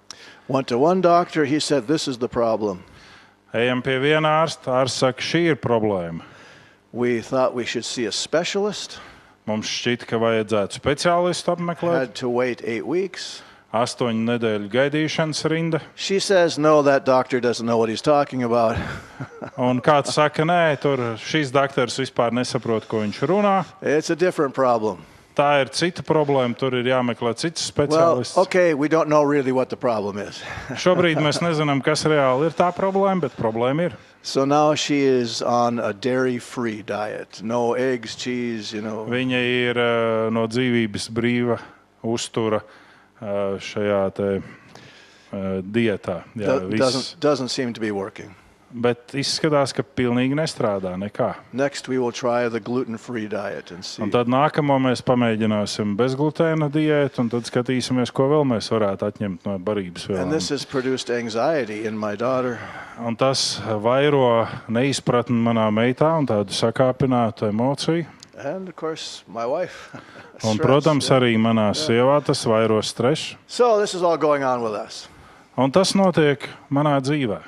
Went to one doctor, he said, This is the problem. Ejam pie viena ārsta. Ārsts saka, šī ir problēma. We thought we should see a specialist, Mums šķita, ka vajadzētu speciālistu apmeklēt. had to wait eight weeks. Astoņu nedēļu gaidīšanas rinda. She says, No, that doctor doesn't know what he's talking about. <laughs> Un kāds saka, nē, tur šīs doktors vispār nesaprot, ko viņš runā. It's a different problem. Tā ir cita problēma. Tur ir jāmeklē cits Well, speciālists. okay, we don't know really what the problem is. <laughs> Šobrīd mēs nezinām, kas reāli ir tā problēma, bet problēma ir. So now she is on a dairy free diet. No eggs, cheese, you know. Viņa ir uh, no dzīvības brīva uztura uh, šajā te, dietā. Jā, Do- doesn't, doesn't seem to be working. Bet izskatās, ka pilnīgi nestrādā nekā. Next, we will try the gluten free diet and see. Un tad nākamo mēs pamēģināsim bezglutēna diētu, un tad skatīsimies, ko vēl mēs varētu atņemt no barības And this vielām. has produced anxiety in my daughter. Un tas vairo neizpratni manā meitā un tādu sakāpinātu emociju. And of course, my wife. <laughs> Un, Stress, protams, yeah. arī manā sievā tas vairo stresu. So this is all going on with us. Un tas notiek manā dzīvē.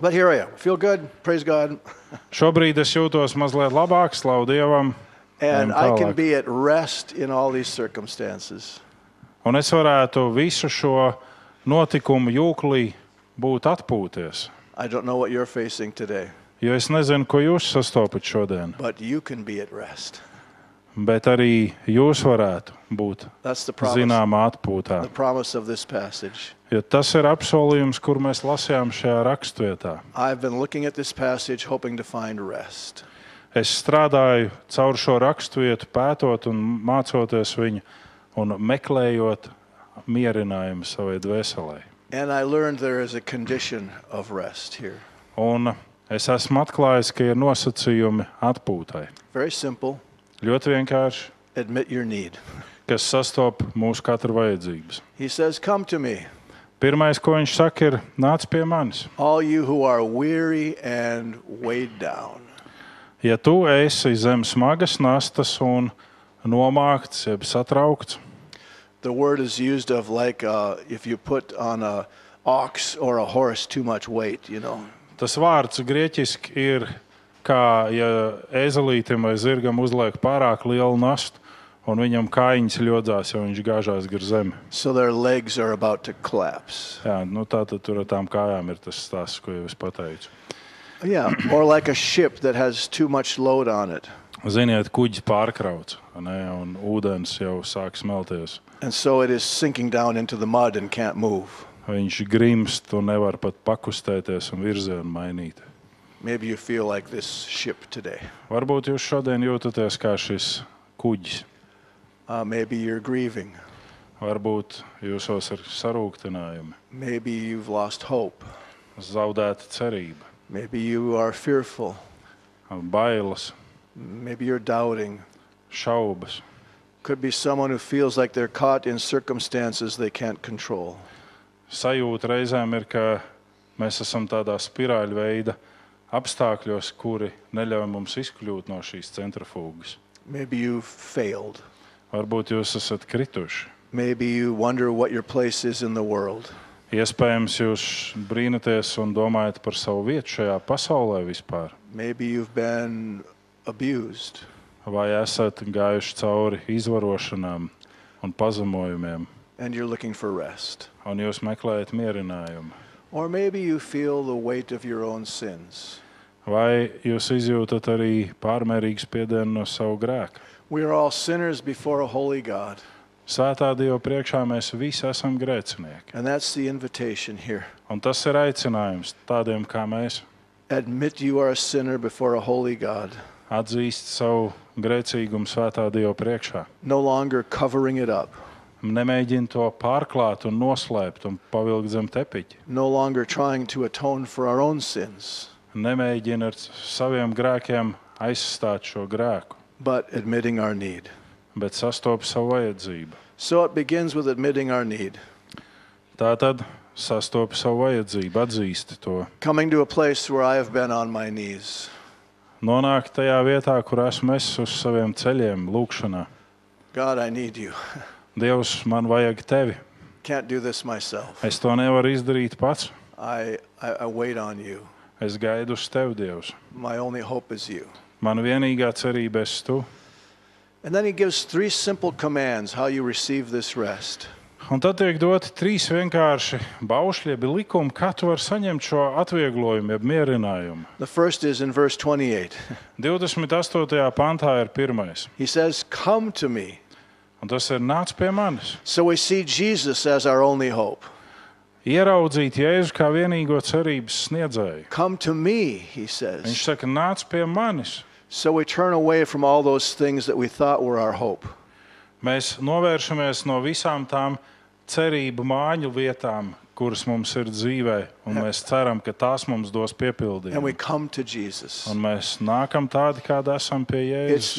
But here I am. Feel good. Praise God. <laughs> Šobrīd es jūtos mazliet labāk, slavu Dievam, And Ejam I can tālāk. be at rest in all these circumstances. un es varētu visu šo notikumu jūklī būt atpūties. I don't know what you're facing today, Jo es nezinu, ko jūs sastopat šodien, but you can be at rest. Bet arī jūs varētu būt zināmā atpūtā. The promise of this passage. Jo tas ir apsolījums, kur mēs lasījām šajā raksturvietā. I've been looking at this passage hoping to find rest. Es strādāju caur šo raksturvietu, pētot un mācoties viņu un meklējot mierinājumu savai dvēselē. And I learned there is a condition of rest here. Un es esmu atklājis, ka ir nosacījumi atpūtai. Very simple. Ļoti vienkārši, Admit your need. kas sastop mūsu katra vajadzības. He says, Come to me, Pirmais, ko viņš saka, ir nāc pie manis. all you who are weary and weighed down. Ja tu esi zem smagas nastas un nomākts, jeb satraukts, The word is used of like uh, if you put on a ox or a horse too much weight, you know. tas vārds grieķiski ir kā ja ezelītam vai zirgam uzliek pārāk lielu nastu. Un viņam kājiņas ļodzās, jo viņš gāžās gar zemi. So their legs are about to collapse. Jā, nu tā tad tur ar tām kājām ir tas stāsts, ko jau es pateicu. Yeah, or like a ship that has too much load on it. Ziniet, kuģis pārkrauts, ne, un ūdens jau sāk smelties. And so it is sinking down into the mud and can't move. Viņš grimst un nevar pat pakustēties un virzienu mainīt. Maybe you feel like this ship today. Varbūt jūs šodien jūtaties kā šis kuģis. Uh, maybe you're grieving. Varbūt jūsos ir sarūktinājumi, Maybe you've lost hope. zaudēta cerība, Maybe you are fearful. bailes, Maybe you're doubting. šaubas. Could be someone who feels like they're caught in circumstances they can't control. Sajūta reizēm ir, ka mēs esam tādā spirāļu veida apstākļos, kuri neļauj mums izkļūt no šīs centrifūgas. Varbūt jūs esat krituši. Iespējams, jūs brīnaties un domājat par savu vietu šajā pasaulē vispār. Vai esat gājuši cauri izvarošanām un pazemojumiem, un jūs meklējat mierinājumu? Or maybe you feel the weight of your own sins. Vai jūs izjūtat arī pārmērīgu spiedienu no savu grēku? We are all sinners before a holy God, Svētā Dieva priekšā mēs visi esam grēcinieki. and that's the invitation here. Un tas ir aicinājums tādiem kā mēs Admit you are a sinner before a holy God, atzīst savu grēcīgumu Svētā Dieva priekšā. no longer covering it up, Nemēģini to pārklāt un noslēpt un pavilkt zem tepiņa. no longer trying to atone for our own sins, Nemēģini ar saviem grēkiem aizstāt šo grēku, but admitting our need. bet sastop savu vajadzību. So it begins with admitting our need, Tā tad sastop savu vajadzību, atzīsti to. coming to a place where I have been on my knees. Nonākt tajā vietā, kur esmu es uz saviem ceļiem, lūkšanā. God, I need you. Dievs, man vajag tevi. Can't do this myself. Es to nevaru izdarīt pats. I, I, I wait on you. Es gaidu uz tevi, Dievs. My only hope is you. Mana vienīgā cerība esi tu. And then he gives three simple commands how you receive this rest. Un tad tiek doti trīs vienkārši baušļi, jeb likumi, kā tu vari saņemt šo atvieglojumu, jeb mierinājumu. The first is in verse 28. 28. <laughs> pantā ir pirmais, He says, Come to me. Un tas ir nāc pie manis. So we see Jesus as our only hope. Ieraudzīt Jēzu kā vienīgo cerības sniedzēju. Come to me, he Viņš says. saka, nāc pie manis. So we turn away from all those things that we thought were our hope. Mēs novēršamies no visām tām cerību māju vietām, kuras mums ir dzīvē, un mēs ceram, ka tās mums dos And we piepildījumu. come to Jesus. Un mēs nākam tādi, kādi esam pie It's Jēzus.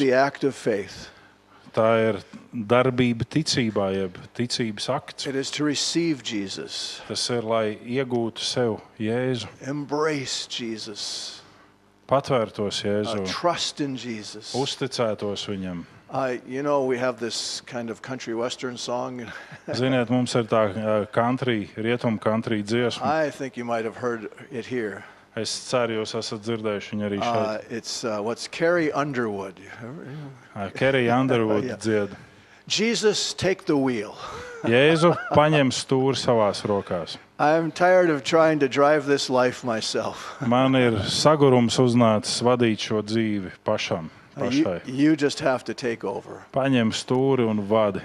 Tā ir darbība ticībā, jeb ticības akts. Tas ir, lai iegūtu sev Jēzu, embrace Jesus, patvērtos uh, Jēzu, trust in Jesus. uzticētos viņam. I, you know, we have this kind of country western song. <laughs> Ziniet, mums ir tā ā, country, rietumu country dziesma. I think you might have heard it here. Es ceru, jūs esat dzirdējuši viņu arī Uh, šeit. it's uh, what's Carrie Underwood. Kerija Underwood <laughs> Jā. dzied. Jesus, take the wheel. <laughs> Jēzu paņem stūri savās rokās. I'm tired of trying to drive this life myself. <laughs> Man ir sagurums uznācis vadīt šo dzīvi pašam. Uh, you, you just have to take over. Paņem stūri un vadi.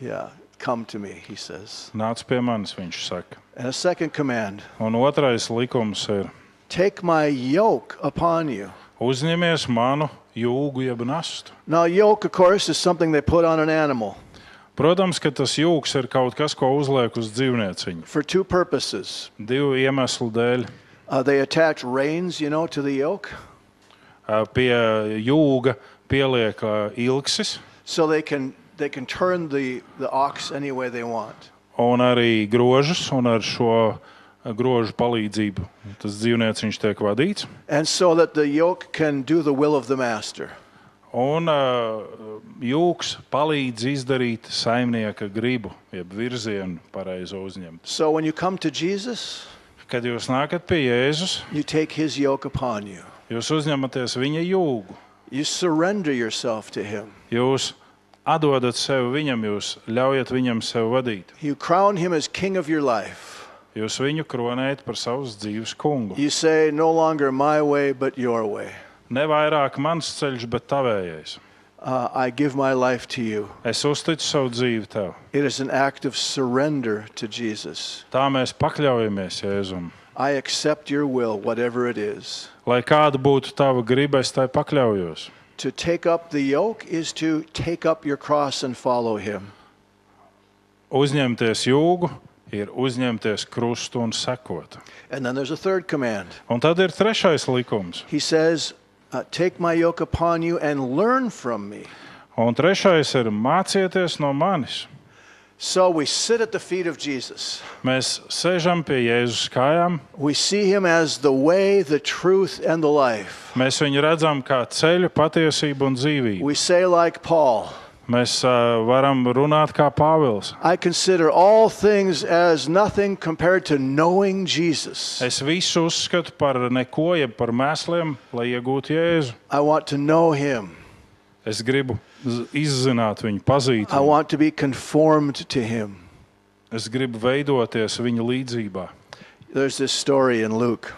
Yeah, come to me, he says. Nāc pie manis, viņš saka. And a second command Un otrais likums ir: take my yoke upon you. uzņemies manu jūgu jeb nastu. Now, yoke, of course, is something they put on an animal Protams, ka tas jūgs ir kaut kas, ko uzliek uz dzīvnieciņu. for two purposes. Divu iemeslu dēļ. Uh, they attach reins, you know, to the yoke Ā, Pie jūga pieliek ā, ilgsis so they can they can turn the, the ox any way they want. un arī grožus, un ar šo ā, grožu palīdzību tas dzīvnieciņš tiek vadīts. And so that the yoke can do the will of the master. Un uh, jūks palīdz izdarīt saimnieka gribu, jeb virzienu pareizo uzņemt. So when you come to Jesus, Kad jūs nākat pie Jēzus, you take his yoke upon you. jūs uzņematies viņa jūgu. You surrender yourself to him. Jūs atdodat sevi viņam, jūs ļaujat viņam sev vadīt. You crown him as king of your life. Jūs viņu kronējat par savas dzīves kungu. You say, No longer my way, but your way. Ne vairāk mans ceļš, bet tavējais. Uh, I give my life to you. Es uzticu savu dzīvi tev. It is an act of surrender to Jesus. Tā mēs pakļaujamies Jēzum. I accept your will, whatever it is. Lai kāda būtu tava griba, es tai pakļaujos. To take up the yoke is to take up your cross and follow him. Uzņemties jūgu ir uzņemties krustu un sekot. And then there's a third command. Un tad ir trešais likums. He says, uh, Take my yoke upon you and learn from me. Un trešais ir mācieties no manis. So we sit at the feet of Jesus. Mēs sēžam pie Jēzus kājām, We see him as the way, the truth, and the life. mēs viņu redzam kā ceļu, patiesību un dzīvību. We say, like Paul, Mēs uh, varam runāt kā Pāvils. I consider all things as nothing compared to knowing Jesus. Es visu uzskatu par neko, jeb par mēsliem, lai iegūtu Jēzu. I want to know him. Es gribu izzināt viņu, pazīt. I Viņu. want to be conformed to him. Es gribu veidoties viņa līdzjūtībā. There's this story in Luke.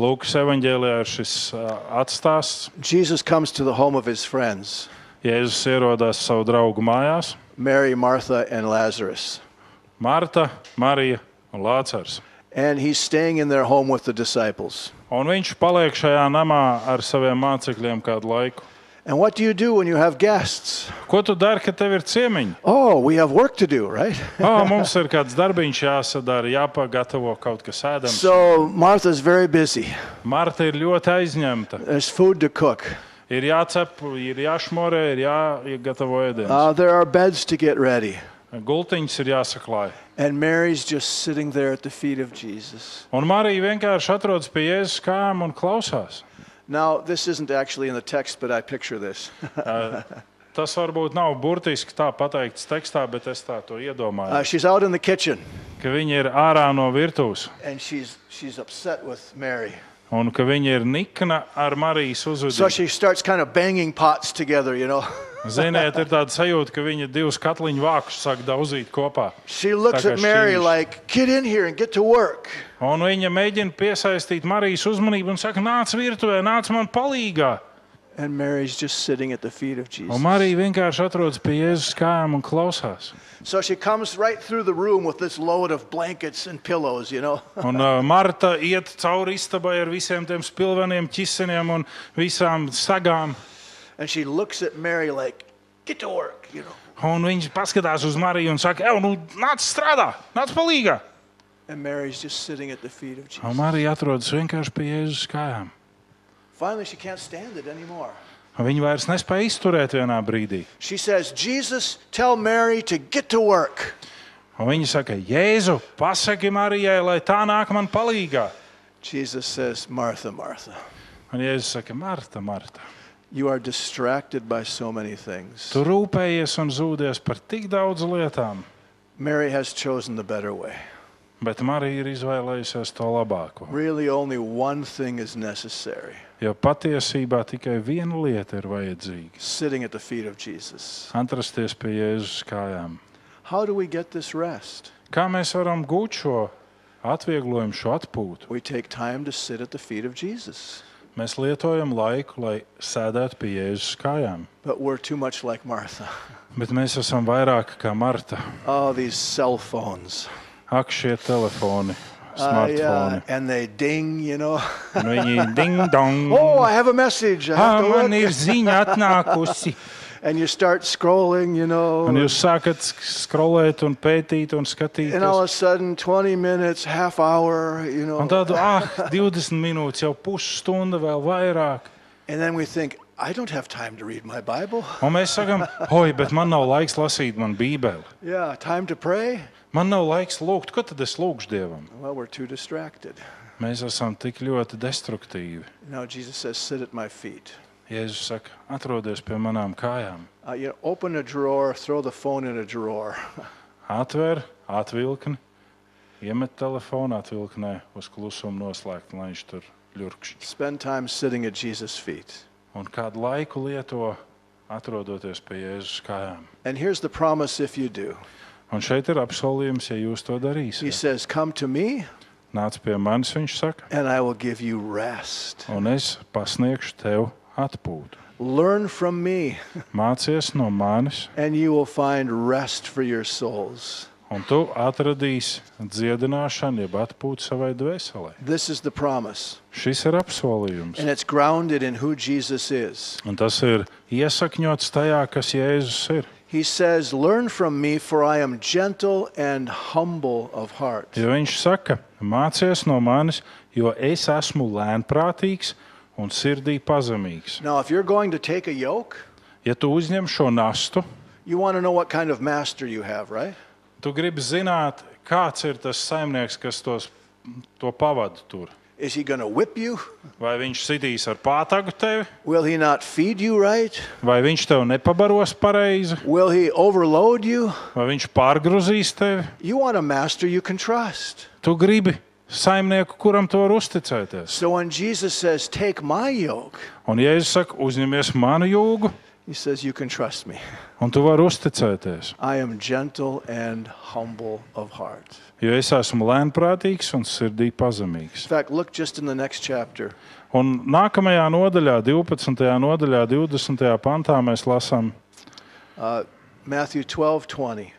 Lūkas evanģēlijā ir šis uh, atstāsts. Jesus comes to the home of his friends, Jēzus ierodās savu draugu mājās. Mary, Martha, and Lazarus. Marta, Marija un Lācars. And he's staying in their home with the disciples. Un viņš paliek šajā namā ar saviem mācekļiem kādu laiku. And what do you do when you have guests? Ko tu dari, kad tev ir ciemiņi? Oh, we have work to do, right? <laughs> Oh, mums ir kāds darbiņš jāsadara, jāpagatavo kaut kas ēdams. So Martha's very busy. Marta ir ļoti aizņemta. There's food to cook. Ir jācep, ir jāšmorē, ir jāgatavo ēdiens. Uh, there are beds to get ready. Gultiņas ir jāsaklāj. And Mary's just sitting there at the feet of Jesus. Un Marija vienkārši atrodas pie Jēzus kājām un klausās. Now, this isn't actually in the text, but I picture this. <laughs> Tas varbūt nav burtiski tā pateikts tekstā, bet es tā to Uh, iedomājos. she's out in the kitchen Ka viņi ir ārā no virtuves and she's, she's upset with Mary. Un ka viņi ir nikna ar Marijas So uzvedību. she starts kind of banging pots together, you know. <laughs> Ziniet, ir tāda sajūta, ka viņi divus katliņu vākus sāk daudzīt kopā. She looks at Mary šķīvis. like, get in here and get to work. Un viņa mēģina piesaistīt Marijas uzmanību un saka, nāc virtuvē, nāc man palīgā. And Mary's just sitting at the feet of Un Jesus. Marija vienkārši atrodas pie Jēzus kājām un klausās. So she comes right through the room with this load of blankets and pillows, you know. <laughs> Un uh, Marta iet cauri istabai ar visiem tiem spilveniem ķiseniem un visām sagām. And she looks at Mary like, get to work, you know. Un viņš paskatās uz Mariju un saka, ej, nu, nāc strādā, nāc palīgā. And Mary's just sitting at the feet of Un Jesus. Marija atrodas vienkārši pie Jēzus kājām. Finally, she can't stand it anymore. Un Viņa vairs nespēja izturēt vienā brīdī. She says, Jesus, tell Mary to get to work. Un viņa saka, Jēzu, pasaki Marijai, lai tā nāk man palīgā. Jesus says, Martha, Martha, Un Jēzus saka, Marta, Marta, you are distracted by so many things. tu rūpējies un zūdies par tik daudz lietām, Mary has chosen the better way. Bet Marija ir izvēlējusies to labāko. Really, only one thing is necessary Jo patiesībā tikai viena lieta ir vajadzīga sitting at the feet of Jesus. - atrasties pie Jēzus kājām. How do we get this rest? Kā mēs varam gūt šo atvieglojumu, šo atpūtu? We take time to sit at the feet of Jesus. Mēs lietojam laiku, lai sēdētu pie Jēzus kājām. But we're too much like Martha. Bet mēs esam vairāk kā Marta. Oh, these cell phones. Ak, šie telefoni, Uh, yeah, and they ding, you know. Un Viņi ding dong. <laughs> oh, I have a message. I have Ah, man ir ziņa atnākusi. <laughs> And you start scrolling, you know. Un jūs sākat sk- skrolēt, un pētīt, un And all of skatīties. a sudden, 20 minutes, half hour, you know. Un tādu, ah, 20 minūtes, jau pusstunda, vēl vairāk. And then we think, I don't have time to read my Bible. Un mēs sakām, oi, bet man nav laiks lasīt man Bībeli. Yeah, time to pray. Man nav laiks lūgt, ko tad es lūgšu Dievam? Well, we're too distracted. Mēs esam tik ļoti destruktīvi. Now, Jesus says, sit at my feet. Jēzus saka, atrodies pie manām kājām. Uh, you know, open a drawer, throw the phone in a drawer. <laughs> Atver, atvilkni, iemet telefonu, atvilknē uz klusumu noslēgt, lai viņš tur ļurkšķi. Spend time sitting at Jesus' feet. Un kādu laiku lieto, atrodoties pie Jēzus kājām. And here's the promise if you do Un šeit ir apsolījums, ja jūs to He darīsiet. says, Come to me, Nāc pie manis, viņš saka, and I will give you rest. un es pasniegšu tev atpūtu. Learn from me, Mācies no manis, and you will find rest for your souls. un tu atradīsi dziedināšanu, jeb atpūtu savai dvēselē. This is the promise, Šis ir apsolījums. and it's grounded in who Jesus is. Un tas ir iesakņots tajā, kas Jēzus ir. He says, Learn from me, for I am gentle and humble of heart. Jo viņš saka, mācies no manis, jo es esmu lēnprātīgs un sirdī pazemīgs. Now, if you're going to take a yoke, Ja tu uzņem šo nastu, you want to know what kind of master you have, right? tu gribi zināt, kāds ir tas saimnieks, kas tos, to pavada tur. Is he going to whip you? Vai viņš sitīs ar pātagu tevi, Will he not feed you right? vai viņš tev nepabaros pareizi, Will he overload you? vai viņš pārgruzīs tevi. You want a master you can trust. Tu gribi saimnieku, kuram tu vari uzticēties. So when Jesus says, Take my yoke, Un, ja es saku, uzņemies manu jūgu, he says, You can trust me. un tu vari uzticēties, I am gentle and humble of heart. jo es esmu lēnprātīgs un sirdī pazemīgs. In fact, look just in the next chapter. Un nākamajā nodaļā, 12. nodaļā, 20. pantā, mēs lasām Uh, Matthew 12 20.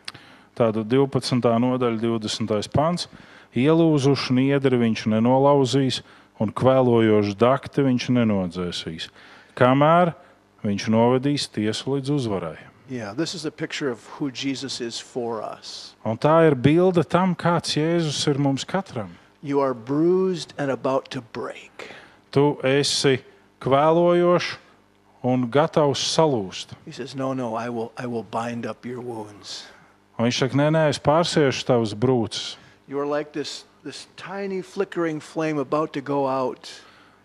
tādu 12. nodaļu, 20. pants. Ielūzušu niedri viņš nenolauzīs, un kvēlojošu dakti viņš nenodzēsīs. Kamēr viņš novedīs tiesu līdz uzvarai. Yeah, this is a picture of who Jesus is for us. Un tā ir bilde tam, kāds Jēzus ir mums katram. You are bruised and about to break. Tu esi kvēlojošs un gatavs salūst. He says, No, no, I will, I will bind up your wounds. Un viņš saka, nē, nē, es pārsiešu tavus brūces. You are like this, this tiny flickering flame about to go out.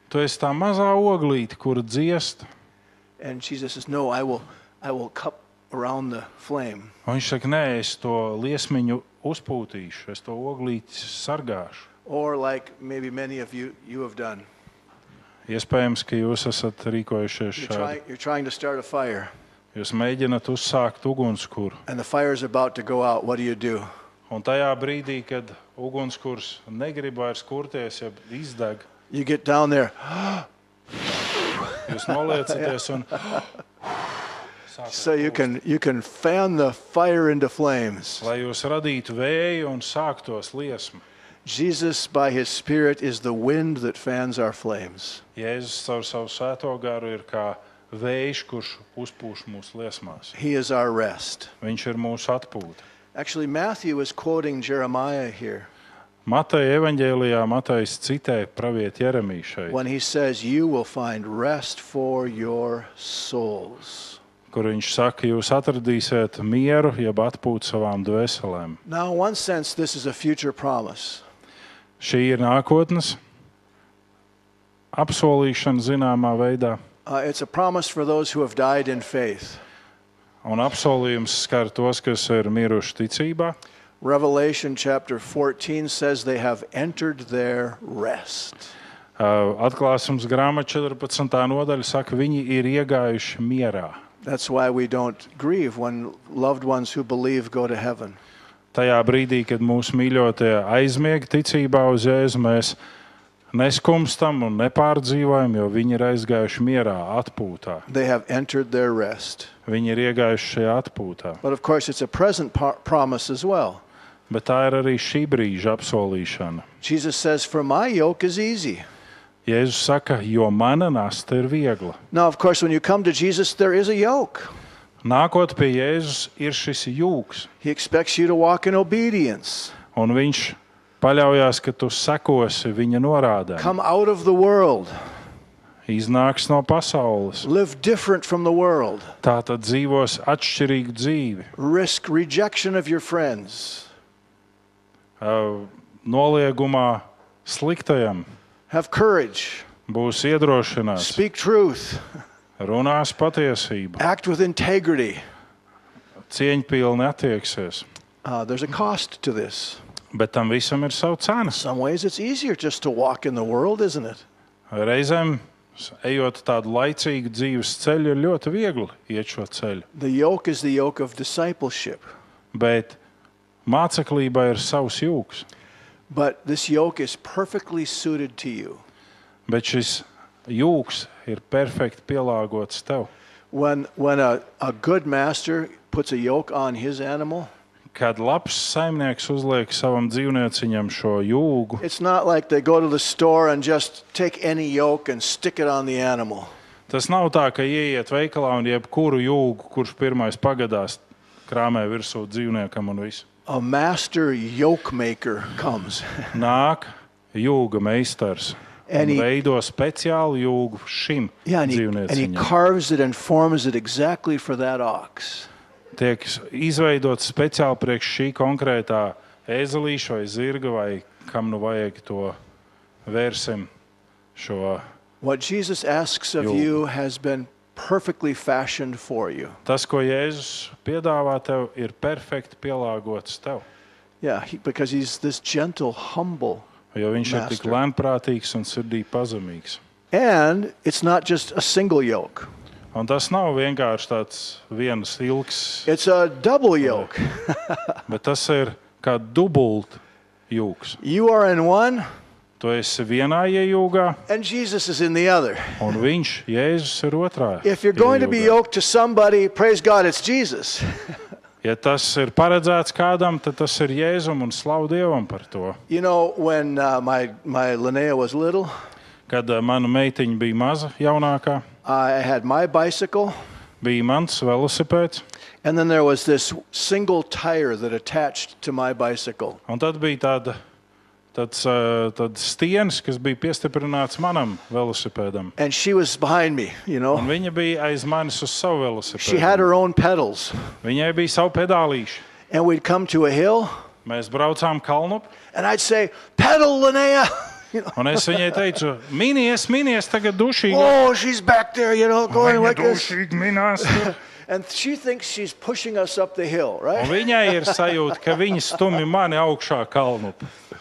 Tu esi tā mazā oglīte, kura dziest. And Jesus says, No, I will, I will cup around the flame. Un viņš saka, nē, es to liesmiņu uzpūtīšu, es to oglīti sargāšu. Or like maybe many of you, you have done. Iespējams, ka jūs esat rīkojušies You're šādi. trying, you're trying to start a fire, Jūs mēģināt uzsākt ugunskura. and the fire is about to go out. What do you do? Un tajā brīdī, kad ugunskurs negrib vairs kurties, ja izdeg, You get down there. <gasps> <gasps> jūs noliecaties un So you can, you can fan the fire into flames. lai jūs radītu vēju un sāktos liesma. Jesus, by his Spirit, is the wind that fans our flames. Jēzus caur savu svēto garu ir kā vējš, kurš uzpūš mūsu liesmās. He is our rest. Viņš ir mūsu atpūta. Actually, Matthew is quoting Jeremiah here Mateja evanģēlijā Matejs citē pravieti Jeremiju šeit, when he says, You will find rest for your souls. kur viņš saka, jūs atradīsiet mieru, jeb atpūtu savām dvēselēm. Now, in one sense, this is a future promise. Šī ir nākotnes apsolīšana zināmā veidā, Uh, it's a promise for those who have died in faith. un apsolījums skar tos, kas ir miruši ticībā. Revelation chapter 14 says they have entered their rest. Uh, Atklāsums grāmatā 14. nodaļa saka, viņi ir iegājuši mierā. That's why we don't grieve when loved ones who believe go to heaven. Tajā brīdī, kad mūsu mīļotie aizmiega ticībā uz Jēzu, mēs neskumstam un nepārdzīvojam, jo viņi ir aizgājuši mierā, atpūtā. They have entered their rest. Viņi ir iegājuši šajā atpūtā. But of course, it's a present par- promise as well. Bet tā ir arī šī brīža apsolīšana. Jesus says, For my yoke is easy. Jēzus saka, jo mana nasta ir viegla. Now, of course, when you come to Jesus, there is a yoke. Nākot pie Jēzus, ir šis jūks, He expects you to walk in obedience, un viņš paļaujas, ka tu sekosi viņa norādēm. come out of the world, Iznāks no pasaules. live different from the world, Tā tad dzīvos atšķirīgu dzīvi, risk rejection of your friends, Uh, noliegumā sliktajam have courage, būs iedrošināts, speak truth, runās patiesību, act with integrity. cieņpilni attieksies. Uh, there's a cost to this. Bet tam visam ir sava cena. Some ways it's easier just to walk in the world, isn't it? Reizēm, ejot tādu laicīgu dzīves ceļu, ir ļoti viegli iet šo ceļu. The yoke is the yoke of discipleship. Bet māceklībai ir savs jūks. But this yoke is perfectly suited to you. Bet šis jūks ir perfekti pielāgots tev. When, when a, a good master puts a yoke on his animal, Kad labs saimnieks uzliek savam dzīvnieciņam šo jūgu, it's not like they go to the store and just take any yoke and stick it on the animal. tas nav tā, ka ieiet veikalā un jebkuru jūgu, kurš pirmais pagadās, krāmē virsū dzīvniekam un viss. A master yoke maker comes. <laughs> Nāk jūga meistars. And Un he- veido speciālu jūgu šim Yeah, and he, and he dzīvniecim. carves it and forms it exactly for that ox. Tiek izveidots speciāli priekš šī konkrētā ēzelīša vai zirga, vai kam nu vajag to vērsim šo. What Jesus asks of Yoke. you has been perfectly fashioned for you. Tas, ko Jēzus piedāvā tev, ir perfekti pielāgots tev. Yeah, he, because he's this gentle, humble. Jo viņš ir tik Master. lēnprātīgs un sirdī pazemīgs. And it's not just a single yoke, Un tas nav vienkārši tāds viens ilgs, it's a double yoke. <laughs> bet tas ir kā dubult jūgs. You are in one, Tu esi vienā iejūgā, and Jesus is in the other. un viņš, Jēzus, ir otrā. If you're going to be iejūgā. yoked to somebody, praise God, it's Jesus. <laughs> Ja tas ir paredzēts kādam, tad tas ir Jēzum un slavu Dievam par to. You know, when uh, my, my Linnea was little, Kad eh, mana meitiņa bija maza, jaunākā, I had my bicycle, bija mans velosipēds, and then there was this single tire that attached to my bicycle. un tad bija tāda. Tāds, ā, tāds stieņš, kas bija piestiprināts manam velosipēdam. And she was behind me, you Un know. viņa bija aiz manis uz savu She had velosipēdu. her own pedals. Viņai bija savu pedālīšu. And we'd come to a hill, Mēs braucām kalnu, and I'd say, Pedal, Linnea! <laughs> You know, un es viņai teicu, minies, minies, tagad dušīgi. oh, she's back there, you know, going Viņa like this. dušīgi minās. <laughs> tur. And she thinks she's pushing us up the hill, Un right? viņai ir <laughs> sajūta, ka viņa stumj mani augšā kalnu.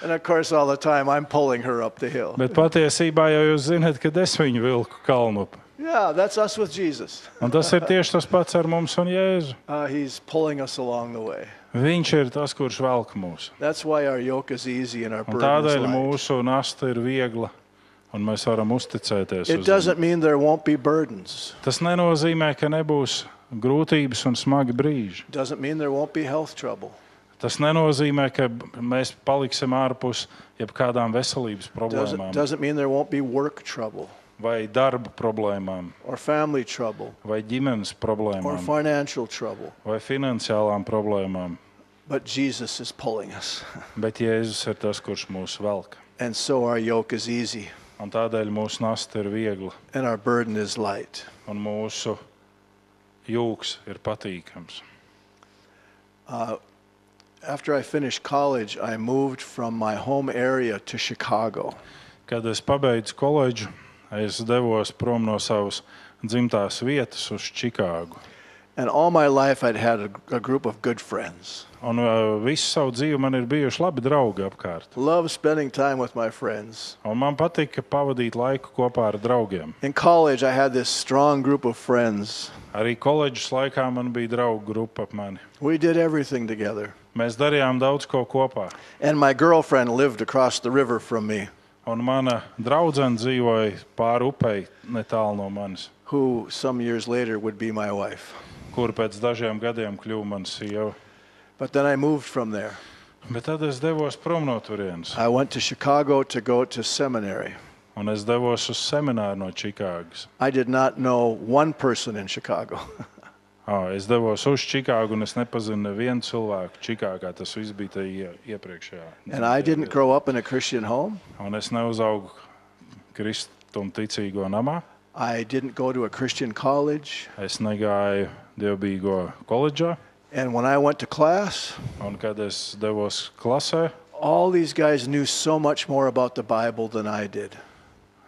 And of course, all the time, I'm pulling her up the hill. Bet patiesībā jau jūs zināt, ka es viņu vilku kalnu. Yeah, that's us with Jesus. Un tas ir tieši tas pats ar mums un Jēzu. <laughs> Uh, he's pulling us along the way. Viņš ir tas, kurš velk mūs. That's why our yoke is easy and our Un burden is tādēļ light. mūsu nasta ir viegla, un mēs varam uzticēties. It Uz viņu. doesn't mean there won't be burdens. Tas nenozīmē, ka nebūs grūtības un smagi brīži. It doesn't mean there won't be health trouble. Tas nenozīmē, ka mēs paliksim ārpus jebkādām veselības Doesn't, problēmām, doesn't mean there won't be work trouble vai darba problēmām, or family trouble vai ģimenes or problēmām, financial trouble. vai finansiālām problēmām. But Jesus is pulling us. <laughs> Bet Jēzus ir tas, kurš mūs velk. And so our yoke is easy Un tādēļ mūsu nasta ir viegla, and our burden is light. un mūsu jūks ir patīkams. After I finished college, I moved from my home area to Chicago. Kad es pabeidzu koledžu, es devos prom no savas dzimtās vietas uz Čikāgu. And all my life, I'd had a, a group of good friends. Un uh, visu savu dzīvi man ir bijuši labi draugi apkārt. Love spending time with my friends. Un man patika pavadīt laiku kopā ar draugiem. In college, I had this strong group of friends. Arī koledžas laikā man bija draugu grupa ap mani. We did everything together. Mēs darījām daudz ko kopā. And my girlfriend lived across the river from me, Un mana draudzene dzīvoja pāri upei netālu no manis, who some years later would be my wife. Kur pēc dažiem gadiem kļuva mana sieva. But then I moved from there. Bet tad es devos prom no turienes. I went to Chicago to go to seminary. Un es devos uz semināru no Čikāgas. I did not know one person in Chicago. <laughs> Ah, es devos uz Čikāgu, un es nepazinu nevienu cilvēku Čikāgā. Tas viss bija tajā ie- iepriekšējā. and I didn't grow up in a Christian home. Un es neuzaugu kristum ticīgo namā. I didn't go to a Christian college. Es negāju dievbijīgo koledžā. And when I went to class, Un kad es devos klasē, all these guys knew so much more about the Bible than I did.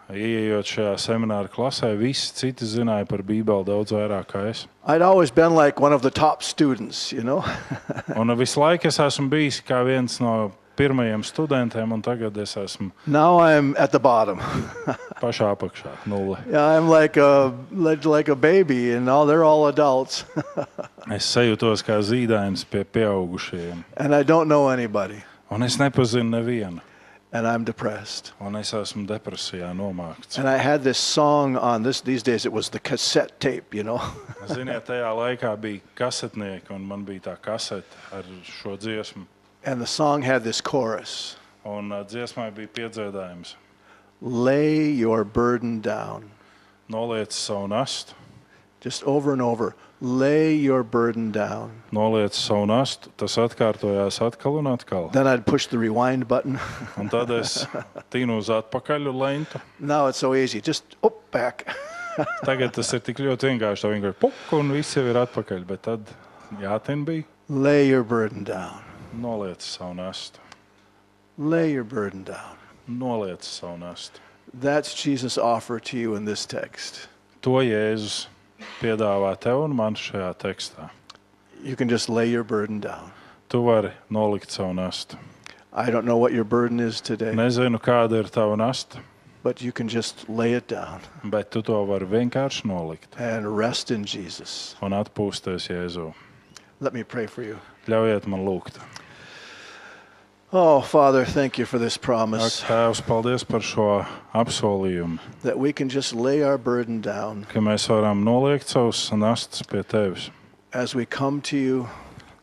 Iejot šajā semināra klasē, visi citi zināja par Bībeli daudz vairāk kā es. I'd always been like one of the top students, you know. <laughs> Un visu laiku es esmu bijis kā viens no pirmajiem studentiem, un tagad es esmu now I'm at the bottom. <laughs> pašā apakšā, nulle. yeah, I'm like a like, like a baby, and all they're all adults, <laughs> Es sajūtos kā zīdainis pie pieaugušajiem, and I don't know anybody, un es nepazinu nevienu. and I'm depressed. Un es esmu depresijā nomākts. And I had this song on this. These days, it was the cassette tape, you know. <laughs> Ziniet, tajā laikā bija kasetnieki, un man bija tā kasete ar šo dziesmu. And the song had this chorus: Un uh, dziesmai bija piedziedājums: "Lay your burden down." Noliec savu nastu, Just over and over. Lay your burden down. noliec savu nastu. Tas atkārtojās atkal un atkal. Then I'd push the rewind button. <laughs> Un tad es tīnu uz atpakaļ lentu. now it's so easy. Just oh, back. <laughs> Tagad tas ir tik ļoti vienkārši. Tā vienkārši puk, un viss jau ir atpakaļ. Bet tad jātin bija Lay your burden down. Noliec savu nastu. Lay your burden down. Noliec savu nastu. That's Jesus' offer to you in this text. To Jēzus piedāvā tev un man šajā tekstā. You can just lay your burden down. Tu vari nolikt savu nastu. I don't know what your burden is today, Nezinu, kāda ir tava nasta, but you can just lay it down bet tu to vari vienkārši nolikt and rest in Jesus. un atpūsties Jēzu. Let me pray for you. Ļaujiet man lūgt. Oh, Father, thank you for this Ak, promise Tēvs, paldies par šo apsolījumu, that we can just lay our burden down ka mēs varam noliekt savus nastas pie tevis. as we come to you,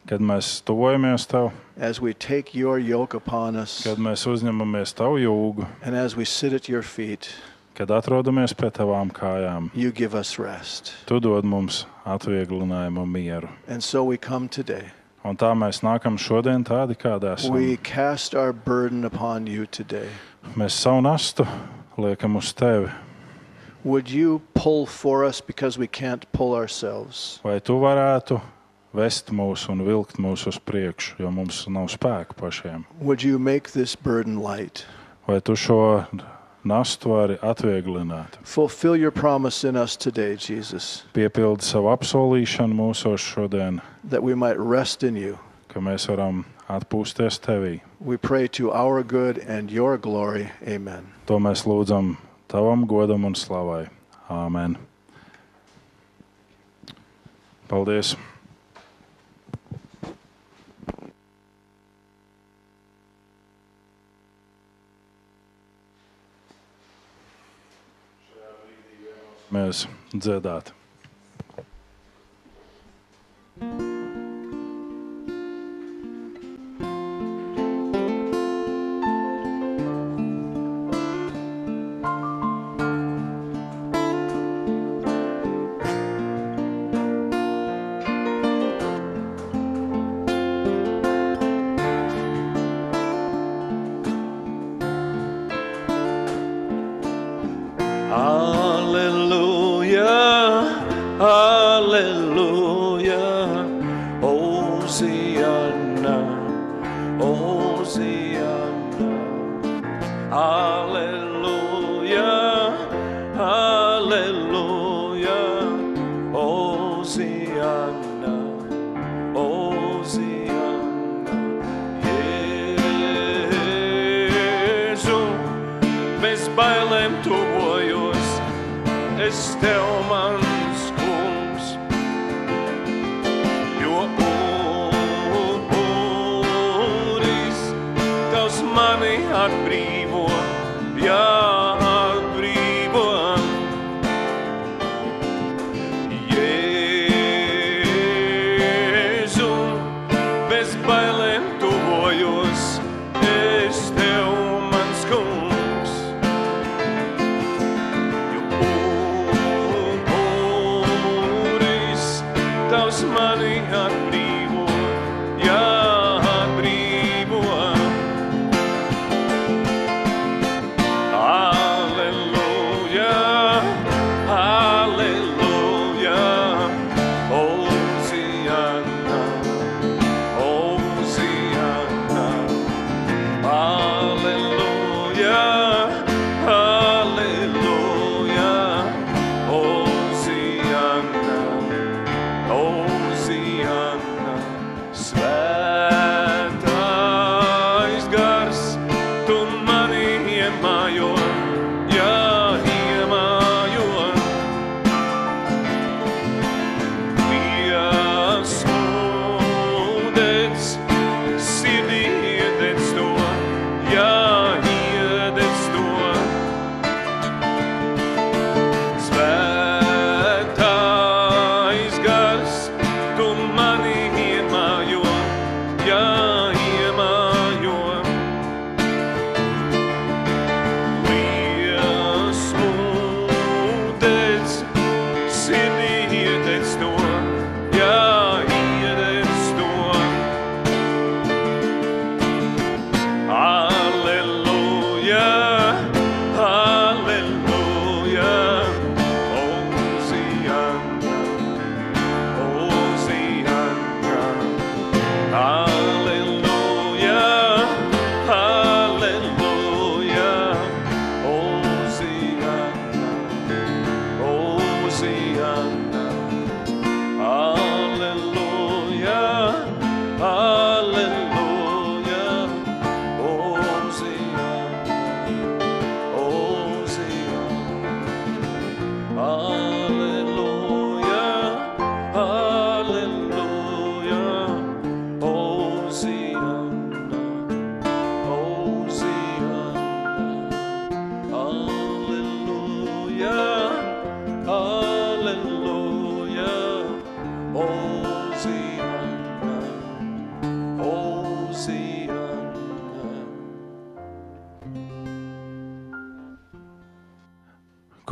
Kad mēs tuvojamies tev, as we take your yoke upon us, kad mēs uzņemamies tavu jūgu, and as we sit at your feet. kad atrodamies pie tavām kājām, you give us rest. tu dod mums atvieglinājumu un mieru. And so we come today. Un tā mēs nākam šodien tādi, kādi esam. We cast our burden upon you today. Mēs savu nastu liekam uz tevi. Would you pull for us because we can't pull ourselves? Vai tu varētu vest mūs un vilkt mūs uz priekšu, jo mums nav spēka pašiem? Would you make this burden light? Vai tu šo nastu vari atvieglināt? Fulfill your promise in us today, Jesus, Piepildi savu apsolīšanu mūsos šodien, that we might rest in you. ka mēs varam atpūsties tevī. We pray to our good and your glory. Amen. To mēs lūdzam tavam godam un slavai. Āmen. Paldies! Mēs dziedāt.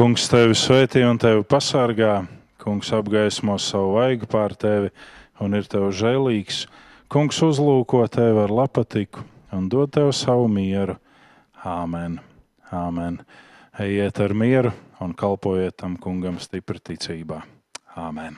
Kungs tevi svētī un tevi pasargā. Kungs apgaismo savu vaigu pār tevi un ir tev žēlīgs. Kungs uzlūko tevi ar lapatiku un dod tev savu mieru. Āmen. Āmen. Ejiet ar mieru un kalpojiet tam kungam stipri ticībā. Āmen.